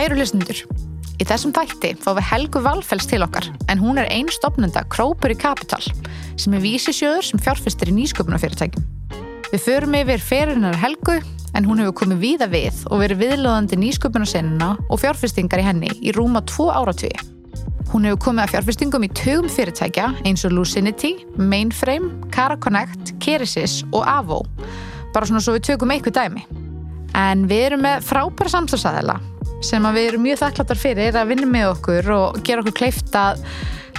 Kæru hlustundur, í þessum þætti fá við Helgu Valfells til okkar en hún er einn stopnenda Krópur í Kapital sem er vísisjöður sem fjárfestir í nýsköpunarfyrirtækjum. Við förum yfir feririnnar Helgu en hún hefur komið víða við og verið viðlóðandi nýsköpunarsenina og fjárfestingar í henni í rúma tvo áratvíi. Hún hefur komið að fjárfestingum í tögum fyrirtækja eins og Lucinity, Mainframe, Cara Connect, Keresis og Avo. Bara svona svo við tökum eitthvað dæmi. En við erum með frábæra samstagsæðila sem við erum mjög þakkláttar fyrir að vinna með okkur og gera okkur kleift að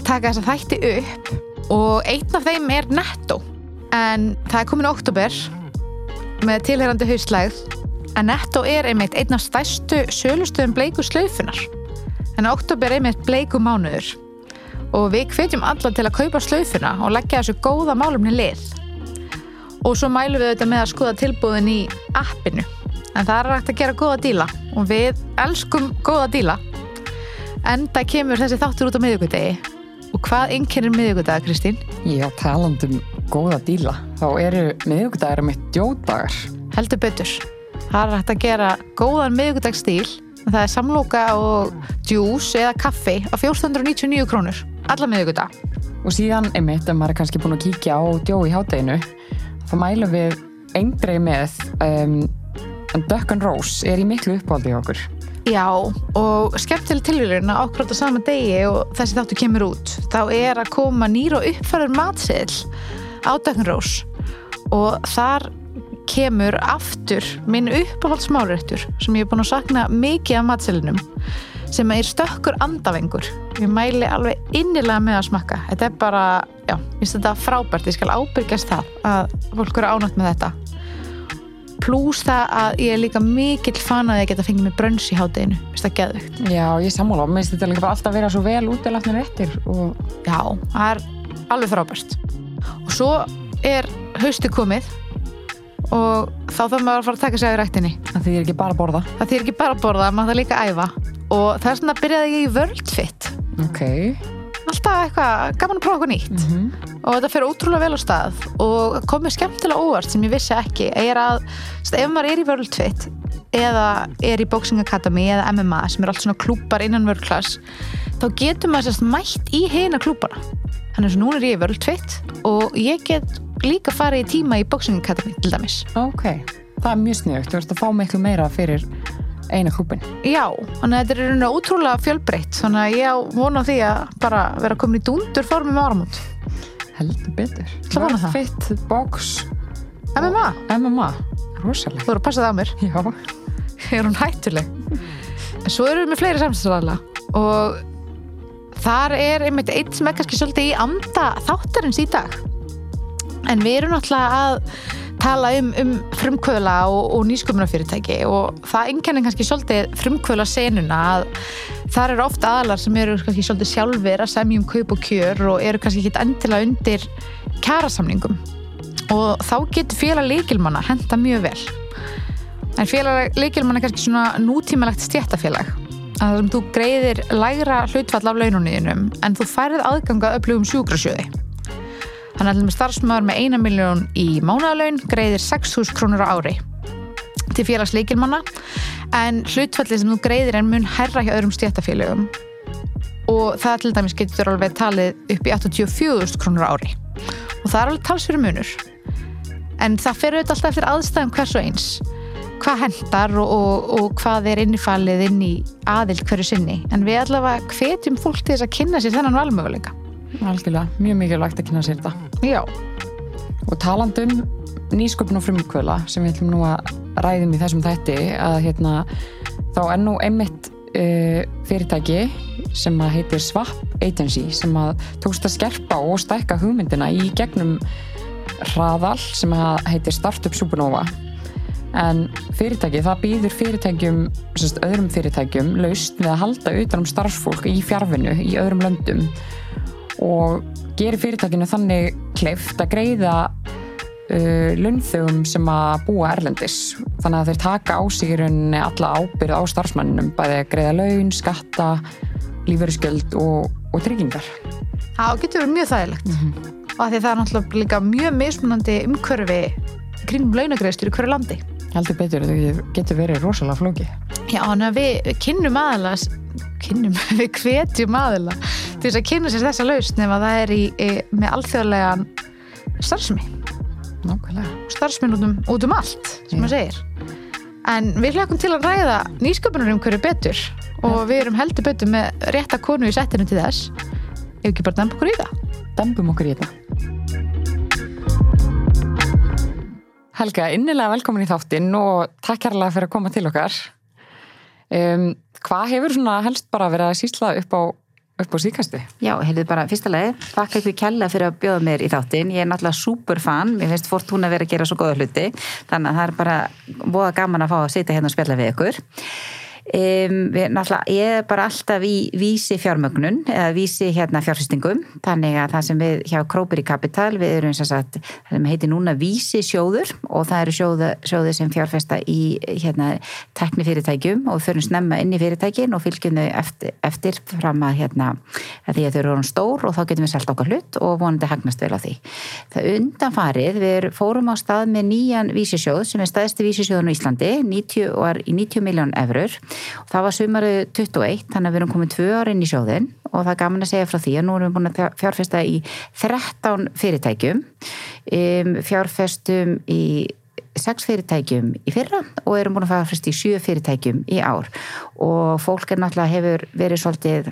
taka þessa þætti upp. Og einn af þeim er Netto. En það er komin oktober með tilherrandi hauslægð en Netto er einmitt einn af stærstu sölustöðum bleiku slaufunar. En oktober er einmitt bleiku mánuður. Og við hvetjum alla til að kaupa slaufuna og leggja þessu góða málumni lið. Og svo mælum við auðvitað með að skoða tilbúðin í appinu en það er rægt að gera góða díla og við elskum góða díla. En það kemur þessi þáttur út á miðugudegi og hvað innkennir miðugudag, Kristín? Já, talandum góða díla þá eru miðugudagar mitt djódagar Heldur betur. Það er rægt að gera góðan miðugudagsstíl það er samloka og djús eða kaffi á 499 krónur alla miðugudag og síðan einmitt, ef maður er kannski búin að kíkja á djó í hátteginu þá mælum við eindrei með um, en Duck and Rose er í miklu uppáldi okkur. Já, og skemmtileg tilvílurinn að okkur á sama degi og þessi þáttu kemur út. Þá er að koma nýra og uppfæður matseðl á Duck and Rose. Og þar kemur aftur minn uppáhaldsmálurettur sem ég er búin að sakna mikið af matseðlunum sem er stökkur andavengur. Ég mæli alveg innilega með að smakka. Þetta er bara, já, ég finnst þetta frábært. Ég skal ábyrgjast það að fólk eru ánátt með þetta pluss það að ég er líka mikill fan að ég geta fengið mig brönns í hátteginu finnst það geðvögt Já, ég sammála, mér finnst þetta líka alltaf vera svo vel útilætnir eftir og... Já, það er alveg frábært. Og svo er hausti komið og þá þarf maður að fara að taka sig á rættinni Það þýðir ekki bara að borða. Það þýðir ekki bara að borða, maður það líka að æfa. Og það er svona að byrjaði ég í Worldfit. Ok. Alltaf eitthvað, gaman að prófa eitthvað nýtt. Mm -hmm. Og þetta fyrir ótrúlega vel á stað og komið skemmtilega óvart sem ég vissi ekki er að, ef maður er í Worldfit eða er í Boxing Academy eða MMA sem er allt svona klúpar innan World Class þá getur maður sérst mætt í heina klúpana þannig að nú er ég í Worldfit og ég get líka farið í tíma í Boxing Academy til dæmis. Ok, það er mjög sniðugt, þú ert að fá miklu meira fyrir eina klúpin Já, þannig að þetta er útrúlega fjölbreytt þannig að ég vona því að bara vera komin í dúndur formum áramót Heldur betur. Það vona það. Fit, box MMA, MMA, rosalega þú eru að passa það á mér. Já, er hún hættuleg? En svo erum við með fleiri samstæðsvæðla og þar er einmitt einn sem er kannski svolítið í anda þáttarins í dag. En við erum náttúrulega að tala um, um frumkvöla og, og nýsköpunarfyrirtæki og það enkenni kannski svolítið frumkvöla senuna að þar eru ofta aðalar sem eru kannski svolítið sjálfur að semjum kaup og kjör og eru kannski ekki endilega undir kjærasamningum og þá getur félag leikilmanna henda mjög vel. En félag leikilmanna er kannski svona nútímalegt stjættafélag að þú greiðir lægra hlutfall af laununniðinum en þú færið aðganga upplugum sjúkrasjöði Þannig að starfsmöður með eina miljón í mánuðalaun greiðir 6.000 krónur á ári til félagsleikilmanna en hlutfallið sem þú greiðir er mun herra hjá öðrum stjættafélögum og það til dæmis getur alveg talið upp í 84.000 krónur á ári. Og það er alveg talsfyrir munur. En það fer auðvitað alltaf eftir aðstæðum hvers og eins. Hvað hendar og, og, og hvað er innifalið inn í aðild hverju sinni. En við allavega hvetjum fólk til þess að kynna sér þennan valmöguleika algjörlega, mjög mikilvægt að kynna sér þetta. Já, og talandum nýsköpun og frumkvöla sem við ætlum nú að ræðum í þessum þætti að hérna þá er nú einmitt uh, fyrirtæki sem að heitir Swap Agency sem að tókst að skerpa og stækka hugmyndina í gegnum hraðal sem að heitir Startup Supernova. En fyrirtæki, það býður fyrirtækjum sérst, öðrum fyrirtækjum laust við að halda utan um starfsfólk í fjárfinu í öðrum löndum og gerir fyrirtækinu þannig kleift að greiða uh, launþögum sem að búa erlendis. Þannig að þeir taka á sig í rauninni alla ábyrð á starfsmanninum bæði að greiða laun, skatta lífeyriskjöld og, og tryggingar. Það getur verið mjög þægilegt. Og að því það er náttúrulega líka mjög mismunandi umhverfi kringum launagreistur í hverju landi. Heldur betur, þau getur verið rosalega flóki Já, þannig að við, kynnum aðalega kynnum, við hvetjum aðalega til þess að kynna sér þessa lausn ef að það er í, með alþjóðlegan starfsmi starfsminn út um, út um allt sem Já. maður segir. En við hlökkum til að ræða nýsköpunar um hverju betur og við erum heldur betur með rétta konu í settinu til þess. Ef ekki bara dempa okkur í það. Dembum okkur í þetta. Helga, innilega velkomin í þáttinn og takk kærlega fyrir að koma til okkar. Um, Hvað hefur svona helst bara verið að sýsla upp á, upp á síkastu? Já, heyrðu bara, fyrsta leið, þakka ykkur kella fyrir að bjóða mér í þáttinn. Ég er náttúrulega super fan, mér finnst Fortuna verið að gera svo góða hluti, þannig að það er bara búða gaman að fá að sitja hérna og spjalla við ykkur. Um, ég er bara alltaf í vísi fjármögnun eða vísi hérna fjárfestingum þannig að það sem við hjá Króperi Capital við erum sem sagt, það sem heitir núna vísi sjóður og það eru sjóði sem fjárfesta í hérna teknifyrirtækjum og við förum snemma inn í fyrirtækin og fylgjum þau eftir, eftir fram að hérna að því að þau eru orðin stór og þá getum við selt okkar hlut og vonandi hagnast vel á því. Það undanfarið, við fórum á stað með nýjan vísisjóð sem er staðisti vísisjóðun á Íslandi 90, og í 90 miljón efrur og það var sumaru 21 þannig að við erum komið tvö ára inn í sjóðin og það er gaman að segja frá því að nú erum við búin að fjárfesta í 13 fyrirtækjum. Um, fjárfestum í sex fyrirtækjum í fyrra og erum búin að fjárfesta í sjö fyrirtækjum í ár. Og fólk er náttúrulega hefur verið svolítið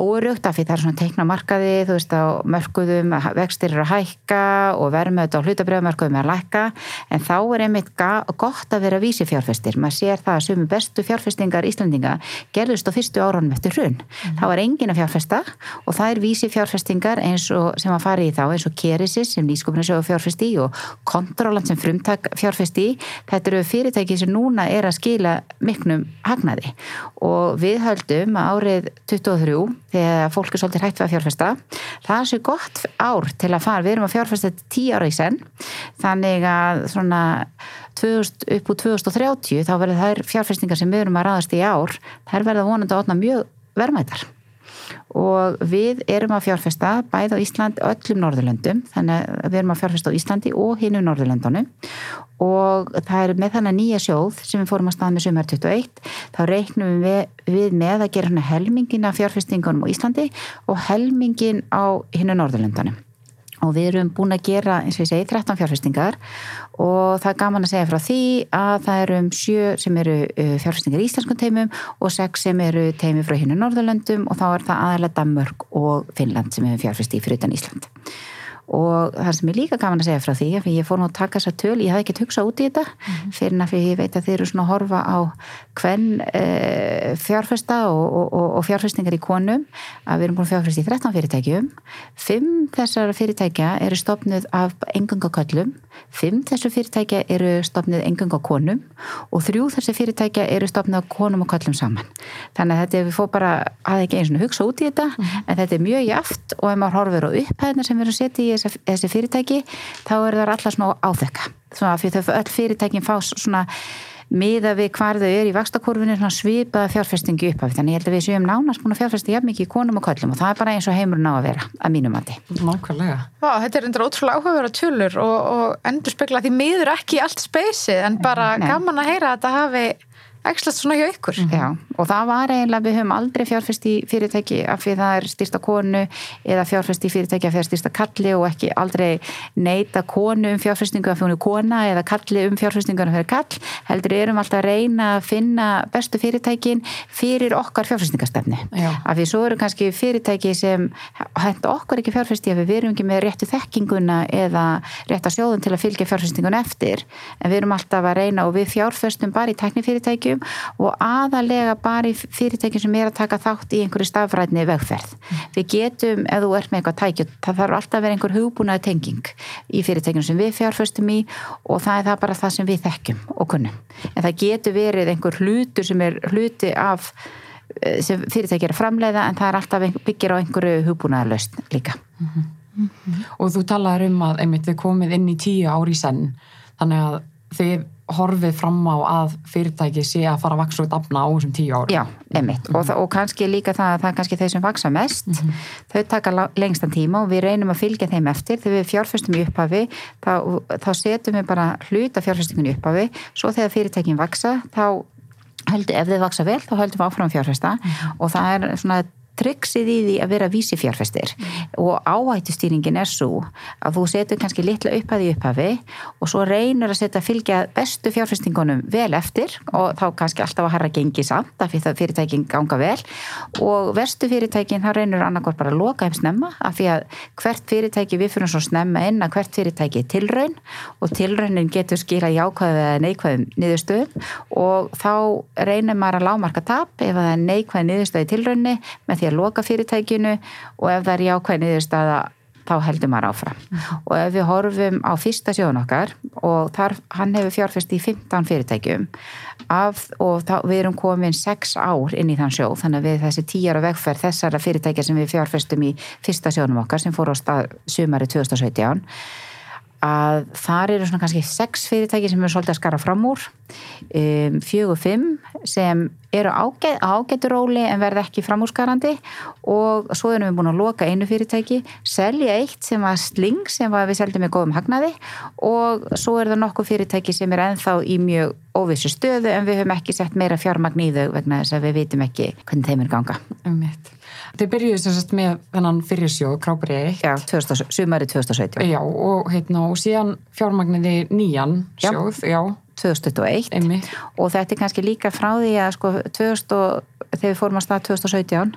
órugt af því það er svona teikna markaði þú veist á mörguðum vextir eru að hækka og verðmöð á hlutabröðumörkuðum er að lækka. En þá er einmitt gott að vera vísi fjárfestir maður sér það að sumi bestu fjárfestingar Íslandinga gerðust á fyrstu árunum eftir hrun. Mm. þá er engin að fjárfesta og það er vísi fjárfestingar eins og sem að fara í þá eins og Keresis sem nýsköpunarsjóðu fjárfesti og Kontrolant sem frumtak fjárfesti. Þetta eru fyrirtæki sem núna er að skila miknum hagnaði. Og við höldum að árið 23 þegar fólk er svolítið hægt að fjárfesta. Það er svo gott ár til að fara. Við erum að fjárfesta tíu ára í senn. Þannig að svona 2000, upp úr 2030 þá verður þær fjárfestingar sem við erum að ráðast í ár þær verða vonandi að opna mjög verðmættar og við erum að fjárfesta bæð á Ísland öllum Norðurlöndum þannig að við erum að fjárfesta á Íslandi og hinu Norðurlöndunum. Og það er með þannig nýja sjóð sem við fórum að stað með sumar 21 þá reiknum við, við með að gera helmingin af fjárfestingunum á Íslandi og helmingin á hinu Norðurlöndunum. Og við erum búin að gera, eins og ég segi, 13 fjárfestingar og það er gaman að segja frá því að það eru um sjö sem eru uh, fjárfestingar í íslenskum teimum og sex sem eru teimi frá hinu Norðurlöndum og þá er það aðalega Danmörk og Finnland sem hefur fjárfesti fyrir utan Ísland og það sem er líka gaman að segja frá því því ég fór nú að taka þessa töl, ég hafði ekkert hugsað út í þetta mm fyrir að ég veit að þið eru svona að horfa á hvern e, fjárfesta og, og, og fjárfestingar í konum að við erum búin að fjárfesta í 13 fyrirtækjum. Fimm þessar fyrirtækja eru stopnuð af engangaköllum fimm þessu fyrirtækja eru stopnuð engangakonum og þrjú þessu fyrirtækja eru stopnuð af konum og köllum saman. Þannig að þetta við fór bara að ekki eins og hugsa út í þetta mm en þetta er mjög jaft og ef maður horfir á upphæðina sem við erum þessi, þessi fyrirtæki þá eru það allar svona áþekka svona fyrir þau öll fyrirtækin fá svona miða við hvar þau eru í vakstakurfinu svipaða fjárfestingi upp af þannig ég held að við séum nánast búin að fjárfesti jafn mikið í konum og köllum og það er bara eins og heimurinn á að vera að mínum mati. Nákvæmlega. Vá, þetta er endur ótrúlega áhugaverða tölur og, og endur spekla því miður ekki allt speysið en bara Nei. gaman að heyra að þetta hafi ekslast svona hjá ykkur. Já, og það var eiginlega, við höfum aldrei fjárfest í fyrirtæki af því það er styrsta konu eða fjárfest í fyrirtæki af því það er styrsta kalli og ekki aldrei neita konu um fjárfestingu af því hún er kona eða kalli um fjárfestingu af því hún er kall, heldur erum alltaf að reyna að finna bestu fyrirtækin fyrir okkar fjárfestingastefni. Af því svo eru kannski fyrirtæki sem henda okkar ekki fjárfesti af því við erum ekki með réttu þekkinguna eða rétta reyna og aðalega bara í fyrirtækjum sem er að taka þátt í einhverju stafrætni vegferð. Mm. Við getum, ef þú ert með eitthvað tækjum, það þarf alltaf að vera einhver hugbúnaði tenging í fyrirtækjum sem við fjárföstum í og það er það bara það sem við þekkjum og kunnum. En það getur verið einhver hlutur sem er hluti af sem fyrirtækjum er að framleiða en það er alltaf byggir á einhverju hugbúnaði löst líka. Mm -hmm. Mm -hmm. Og þú talaður um að einmitt við komið inn í tíu ári senn þannig að þið horfið fram á að fyrirtæki sé að fara að vaksa út afna á þessum tíu árum. Já, einmitt. Og, það- og kannski líka það að það er kannski þeir sem vaksa mest, þau taka lengstan tíma og við reynum að fylgja þeim eftir. Þegar við fjárfestum í upphafi, þá, þá setjum við bara hluta fjárfestingun í upphafi, svo þegar fyrirtækin vaksa, þá heldur, ef þau vaksa vel, þá höldum við áfram að fjárfesta. Og það er svona triksið í því að vera vísi fjárfestir og áhættustýringin er svo að þú setur kannski litla upphæði í upphafi og svo reynur að setja að fylgja bestu fjárfestingunum vel eftir og þá kannski alltaf að harra gengi samt af því það fyrirtækin ganga vel. Og verstu fyrirtækin það reynur annarkvort bara að loka þeim snemma af því að hvert fyrirtæki við fyrir svo snemma inn að hvert fyrirtæki er tilraun og tilraunin getur skila jákvæðu eða neikvæðum niðurstöðum. Og þá reynir maður að lámarka tap ef það er neikvæð því að loka fyrirtækinu og ef það er jákvæð niðurstaða þá heldur maður áfram. Og ef við horfum á fyrsta sjóðun okkar og þar, hann hefur fjárfest í 15 fyrirtækjum af, og þá, við erum komin 6 ár inn í þann sjóð, þannig að við þessi 10 ára vegferð þessara fyrirtækja sem við fjárfestum í fyrsta sjóðunum okkar sem fór á stað sumari 2017 að þar eru svona kannski sex fyrirtæki sem eru svolítið að skara fram úr. Um, fjögur fimm sem eru ágætt, ágættur róli en verða ekki framúrskarandi. Og svo erum við búin að loka einu fyrirtæki selja eitt sem var sling sem var við seldum með góðum hagnaði. Og svo er það nokkuð fyrirtæki sem er ennþá í mjög óvissu stöðu en við höfum ekki sett meira fjármagn í þau vegna þess að við vitum ekki hvernig þeim er ganga. Einmitt. Þið byrjuðu sem sagt með þennan fyrirsjóð, Krápari 1 Já, 2000, sumari 2017 Já, og, heitna, og síðan fjármagniði nýjan Já. sjóð, já, 2021 einmitt. Og þetta er kannski líka frá því að sko 2000 og, þegar við fórum að stað 2017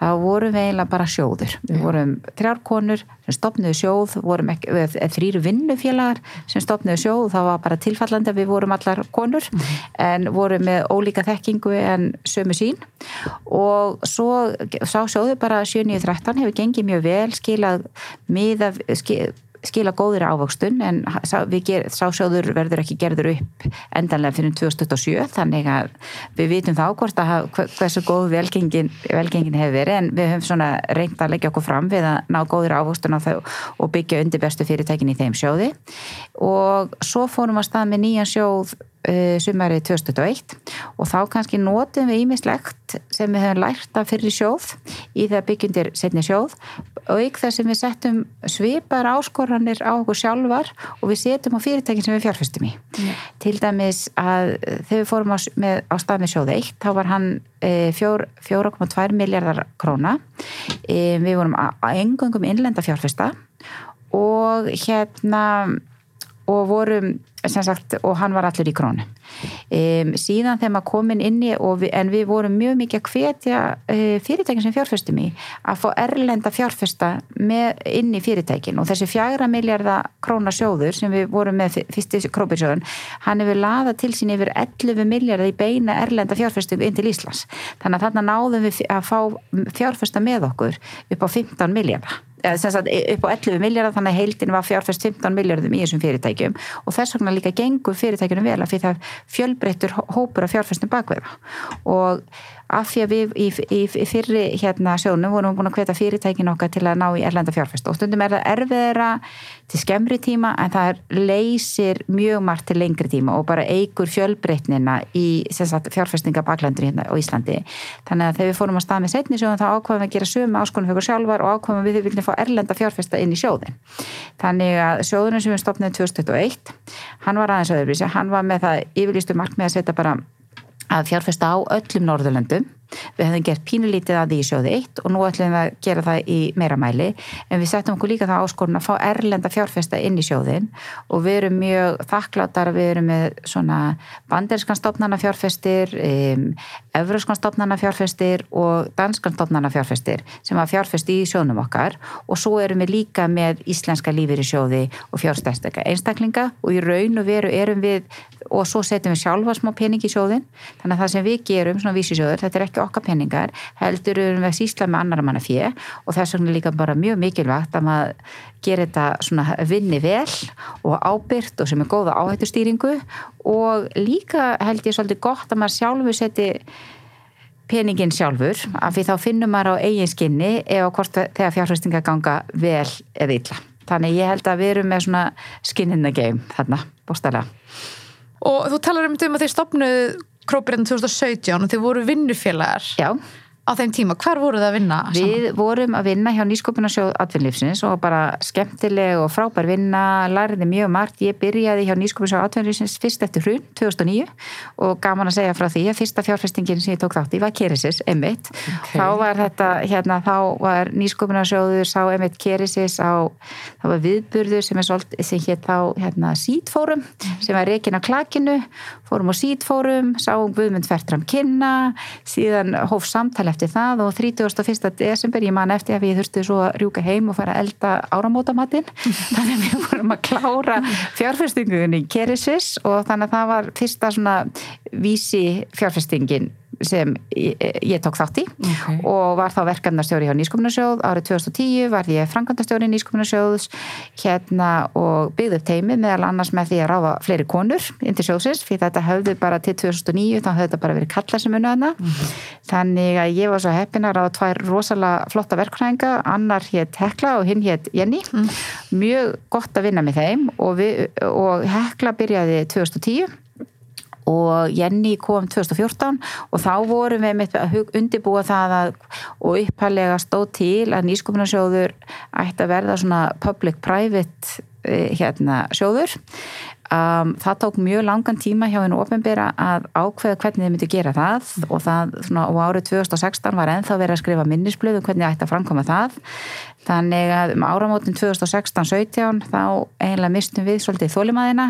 þá vorum við eiginlega bara sjóður við vorum þrjár konur sem stopnuðu sjóð vorum þrýru vinnufélagar sem stopnuðu sjóð það var bara tilfallandi að við vorum allar konur en vorum með ólíka þekkingu en sömu sín og svo sá sjóðu bara 7.13 hefur gengið mjög vel skilað miða skil, skila góðir ávöxtun en ger, sá sjóður verður ekki gerður upp endanlega fyrir 2027 þannig að við vitum þá hvort að hversu góð velgengin, velgengin hefur verið en við höfum svona reynd að leggja okkur fram við að ná góðir ávöxtun á þau og byggja undir bestu fyrirtækin í þeim sjóði. Og svo fórum að stað með nýjan sjóð uh, sumarið 2021 og þá kannski notum við ímislegt sem við höfum lært af fyrir sjóð í það byggjundir setni sjóð. Ykk þess sem við settum svipar áskoranir á okkur sjálfar og við setjum á fyrirtækin sem við fjárfestum í. Til dæmis að þegar við fórum á, með, á stað með sjóð 1 þá var hann eh, fjór- 4,2 miljardar króna. Eh, við vorum að engöngum innlenda fjárfesta. Og hérna og vorum sem sagt, og hann var allur í krónu. Um, síðan þegar maður komin inn í við, en við vorum mjög mikið að hvetja uh, fyrirtækin sem fjárfestum í að fá erlenda fjárfesta með, inn í fyrirtækin. Og þessi fjagra miljardar króna sjóður sem við vorum með fyrst krópirsjóðun, hann hefur laðað til sín yfir 11 miljardar í beina erlenda fjárfestingu inn til Íslands. Þannig að þarna náðum við að fá fjárfesta með okkur upp á 15 miljardar eða sem sagt upp á 11 miljardar þannig að heildin var fjárfest 15 miljardum í þessum fyrirtækjum. Og þess vegna líka gengur fyrirtækjunum vel af því það fjölbreyttur hópur af fjárfestum bakveða og af því að við í, í, í fyrri hérna sjónum vorum við búin að hveta fyrirtækin okkar til að ná í erlenda fjárfest. Og stundum er það erfiðra til skemmri tíma en það leysir mjög margt til lengri tíma og bara eigur fjölbreytnina í sagt, fjárfestinga baklandur hérna á Íslandi. Þannig að þegar við fórum að stað með setni sjóðum þá ákvaðum við að gera sömu áskonum fyrir sjálfar og ákvaðum við viljum fá erlenda fjárfesta inn í sjóðin þannig að sjóðunum sem við stopnaði 2021 hann var aðeins öðruvísi, hann var með það yfirlýstu markmið að setja bara að fjárfesta á öllum Norðurlöndum við hefðum gert pínulítið að því í sjóði 1 og nú ætlum við að gera það í meira mæli. En við settum okkur líka það áskorun að fá erlenda fjárfesta inn í sjóðin og við erum mjög þakkláttar við erum með svona banderskan stopnana fjárfestir um, evruskan stopnana fjárfestir og danskan stopnana fjárfestir sem að fjárfesti í sjónum okkar. Og svo erum við líka með íslenska lífir í sjóði og fjárstæðstöka einstaklinga og í raun og veru erum við og svo setjum við sjálfa smá pening í sjóðin þannig að það sem við gerum, svona vísisjóður þetta er ekki okkar peningar, heldur við að sísla með annar manna fjö og þess vegna líka bara mjög mikilvægt að maður gera þetta svona vinni vel og ábyrgt og sem er góða áhættustýringu og líka held ég svolítið gott að maður sjálfu seti peningin sjálfur af því þá finnum maður á eigin skinni eða hvort þegar fjárhæstinga ganga vel eða illa. Þannig ég held að við erum með svona skin in the game þarna, bóstælega. og þú talar um um að þeir stopnuð Krópirinn 2017 og þeir voru vinnufélagar Já, á þeim tíma, hvar voru það að vinna saman? við vorum að vinna hjá Nýsköpunarsjóð atvinnlífsins og bara skemmtileg og frábær vinna, lærði mjög margt. Ég byrjaði hjá Nýsköpunarsjóð atvinnlífsins fyrst eftir hrun 2009 og gaman að segja frá því að fyrsta fjárfestingin sem ég tók þátt í var Kerisis, Emmitt. Ok. Þá var þetta, hérna, þá var Nýsköpunarsjóður, sá Emmitt Kerisis á, það var viðburður sem sem hétt þá, hérna, Fórum á Sítfórum, sáum Guðmund Fertram kynna, síðan hóf samtal eftir það og 31. desember, ég man eftir að við þurftum svo að rjúka heim og fara að elda áramótamatinn, þannig að við vorum að klára fjárfestingunni í Kerisis og þannig að það var fyrsta svona vísi fjárfestingin sem ég, ég tók þátt í Ok. og var þá verkefnastjóri hjá Nýsköpunarsjóð árið 2010 var ég frangandastjóri Nýsköpunarsjóðs hérna og byggði upp teimið meðal annars með því að ráða fleiri konur inn til sjóðsins fyrir þetta höfðu bara til 2009 þá höfðu þetta bara verið kallar sem unnu hana þannig að ég var svo heppin að ráða tvær rosalega flotta verkfræðinga. Annar hétt Hekla og hinn hétt Jenny. Mjög gott að vinna með þeim og, við, og Hekla byrjaði 2010 og Jenny kom 2014 og þá vorum við með að undirbúa það að, og upphælega stóð til að nýsköpunarsjóður ætti að verða svona public-private eh, hérna, sjóður um, það tók mjög langan tíma hjá hennu ofnbæra að ákveða hvernig þið myndi gera það og það svona, og árið 2016 var ennþá verið að skrifa minnisblöðu hvernig ætti að framkoma það. Þannig að um áramótin 2016-17 þá eiginlega mistum við svolítið þólimaðina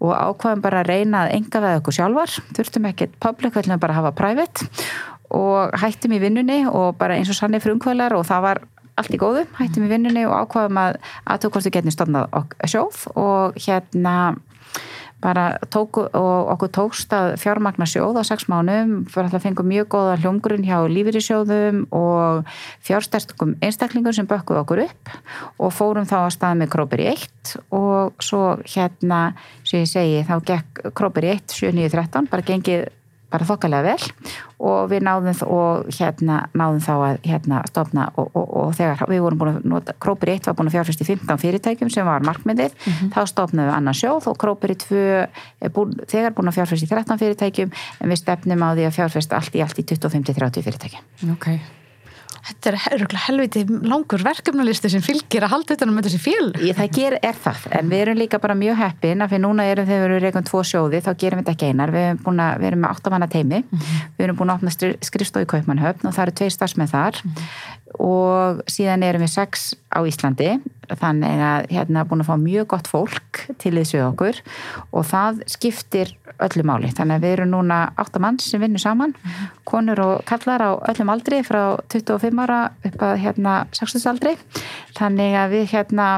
og ákvaðum bara að reyna að enga veða okkur sjálfar. Þurftum ekkert public, við ætlum bara að hafa private. Og hættum í vinnunni og bara eins og sannig frumkvælar og það var allt í góðu, hættum í vinnunni og ákvaðum að við getum stofnað ok- sjóð og hérna bara tóku og okkur tókst að fjármagna sjóð á sex mánum fyrir að fengum mjög góða hljómgrunn hjá lífyrísjóðum og fjárstærstum einstaklingum sem bökkuðu okkur upp og fórum þá að stað með Krópir í 1 og svo hérna sem ég segi þá gekk Krópir í 1 7.9.13 bara gengið bara þokkalega vel og við náðum og hérna náðum þá að hérna stofna og, og, og þegar við vorum búin að nota, Krópir 1 var búin að fjárfæst í 15 fyrirtækjum sem var markmiðið, þá stofnaðum við annan sjóð og Krópir 2 er búin, þegar búin að fjárfæst í 13 fyrirtækjum en við stefnum á því að fjárfæst allt í allt í 25-30 fyrirtækjum. ok Þetta er örugglega helviti langur verkefnalisti sem fylgir að halda þetta um þessi fél það ger, er það, en við erum líka bara mjög heppin að fyrir núna erum þegar við erum reikun tvo sjóði þá gerum við þetta ekki einar, við erum, búin að, við erum með áttamanna teimi, við erum búin að opna skrifstofu í Kaupmannhöfn og það eru tveir starfsmenn þar og síðan erum við sex á Íslandi þannig að hérna búin að fá mjög gott fólk til þessu okkur. Og það skiptir öllu máli. Þannig að við erum núna áttamann sem vinnur saman. Konur og kallar á öllum aldri frá 25 ára upp að hérna 60 aldri þannig að við hérna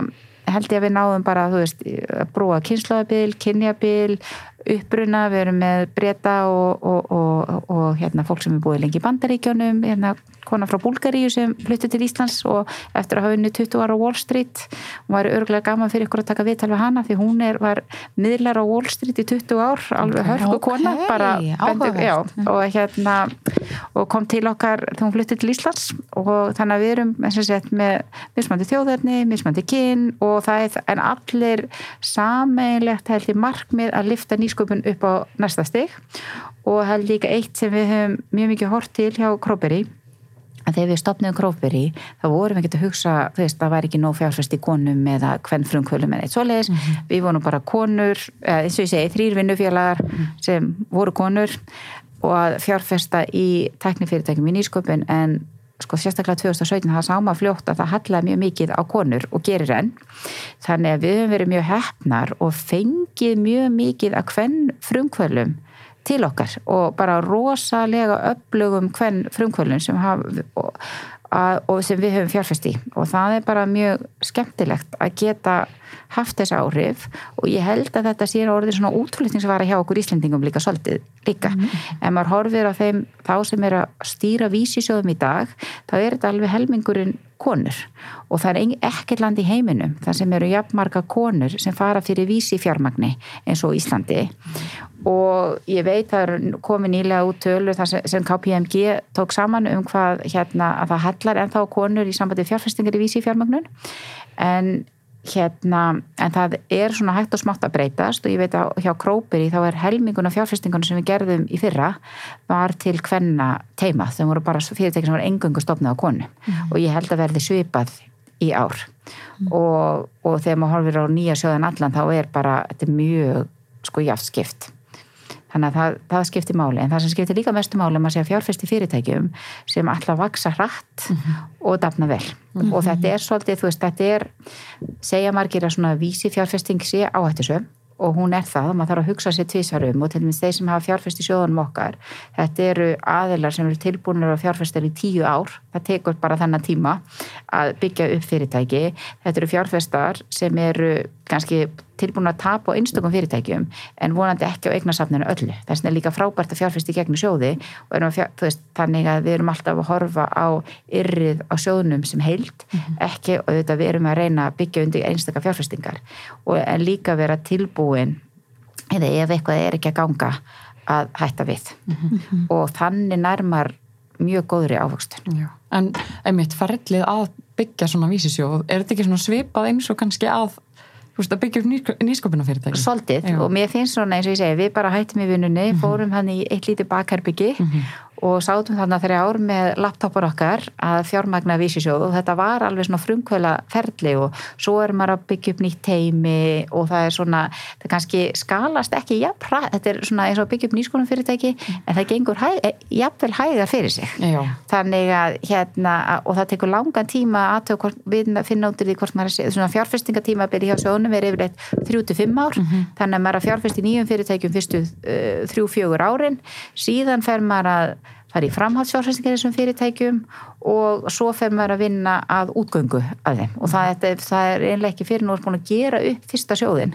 held ég að við náðum bara, að brúa kynslaðabil, kynjabil, uppbruna, við erum með breyta og, og, og, og hérna, fólk sem er búið lengi í bandaríkjónum, hérna, kona frá Búlgaríu sem flutti til Íslands og eftir að hafa unni 20 ára á Wall Street. Og var örgulega gaman fyrir ykkur að taka viðtal við hana því hún er, var miðlar á Wall Street í 20 ár, alveg hörku kona, ok, bara áhugavert. já, og hérna og kom til okkar þegar hún flutti til Íslands og þannig að við erum eins og sett með mismandi þjóðarni, mismandi kyn og það er, en allir sameinlegt held ég markmið að lifta nýsköpun upp á næsta stig. Og held líka eitt sem við höfum mjög mikið hort til hjá Króperi að þegar við stopnum Króperi þá vorum við ekki að hugsa, þú veist, það væri ekki nóg fjárfæst í konum eða hvern frumkvölum eða eitt svoleiðis, við vorum bara konur eða eins og ég segi, þrýr vinnufélagar sem voru konur. Og að fjárfesta í teknifyrirtækjum í nýsköpun en sko sérstaklega 2017 það sá maður fljótt að það hallaði mjög mikið á konur og gerir enn. Þannig að við höfum verið mjög hefnar og fengið mjög mikið að hvern frumkvölum til okkar og bara rosalega öflugum hvern frumkvölum sem hafa að, og sem við höfum fjárfest í. Og það er bara mjög skemmtilegt að geta haft þess áhrif. Og ég held að þetta sé orðið svona útflutningsvara hjá okkur Íslendingum líka svolítið líka. Ef maður horfir á þeim þá sem er að stýra vísisjóðum í dag þá er þetta alveg helmingurinn konur. Og það er ekkert land í heiminum þar sem eru jafnmarga konur sem fara fyrir vísi fjármagni eins og Íslandi. Og ég veit það er komið nýlega út tölur þar sem, KPMG tók saman um hvað hérna að það hallar ennþá konur í sambandi fjárfestingar í vísi fjármagnun en hérna, en það er svona hægt og smátt að breytast og ég veit að hjá Króperi þá er helminguna fjárfestingunum sem við gerðum í fyrra var til hvenna teima, þeim voru bara fyrirtæki sem var engöngu stofnað á konu. Og ég held að verði svipað í ár. Og, og þegar maður horfir á nýja sjóðan allan þá er bara, þetta er mjög sko jáft skipt þannig að það, það skiptir máli. En það sem skiptir líka mestu máli er maður að fjárfesti fyrirtækjum sem alltaf vaksa hratt og dafna vel. Og þetta er svolítið, þú veist, þetta er segja margir að svona vísi fjárfesting sé áhættisum og hún er það, maður þarf að hugsa sér tvísvarum og til dæmis þeir sem hafa fjárfest í sjóðunum okkar þetta eru aðilar sem eru tilbúinir að fjárfestar í tíu ár. Það tekur bara þennan tíma að byggja upp fyrirtæki. Þetta eru fjárfestar sem eru kannski tilbúin að tapa á einstökum fyrirtækjum en vonandi ekki á eignasafninu öllu. Þess vegna er líka frábært að fjárfesti gegn sjóði og fjár, veist, þannig að við erum alltaf að horfa á yrrið á sjóðunum sem heild mm -hmm. ekki og þetta við erum að reyna að byggja undir einstakar fjárfestingar. Og en líka vera tilbúin eða ef eitthvað er ekki að ganga að hætta við. Mm -hmm. og þannig nærmar mjög góðri ávöxtun. En einmitt ferlið að byggja svona vísisjóð, er þetta ekki svona svipað eins og kannski að veist að byggja upp nýsköpunafyrirtæki. Svolítið Já. og mér finnst svona eins og ég segi, við bara hættum í vinnunni, mm -hmm. fórum hann í eitt lítið bakherbyggi mm -hmm og sátum þarna þrjá ár með laptopur okkar að fjármagna vísisjóð og þetta var alveg svona frumkvöla ferli og svo er maður að byggja upp nýtt teimi og það er svona, það kannski skalast ekki jafnra, þetta er svona eins og byggja upp nýskonum fyrirtæki en það gengur hæg, eh, jafnvel hægar fyrir sig Já. þannig að hérna og það tekur langan tíma að finna út í því hvort maður er svona fjárfestingatíma byrja hjá sjónum er yfirleitt 3-5 ár, mm -hmm. þannig að maður er að fjárfesti nýjum fyrirtækjum fyrstu 3-4 uh, er í framhaldsfjárfæstingar þessum fyrirtækjum og svo fer maður að vinna að útgöngu að þeim og það, það er einlega ekki fyrir nú að búin að gera upp fyrsta sjóðin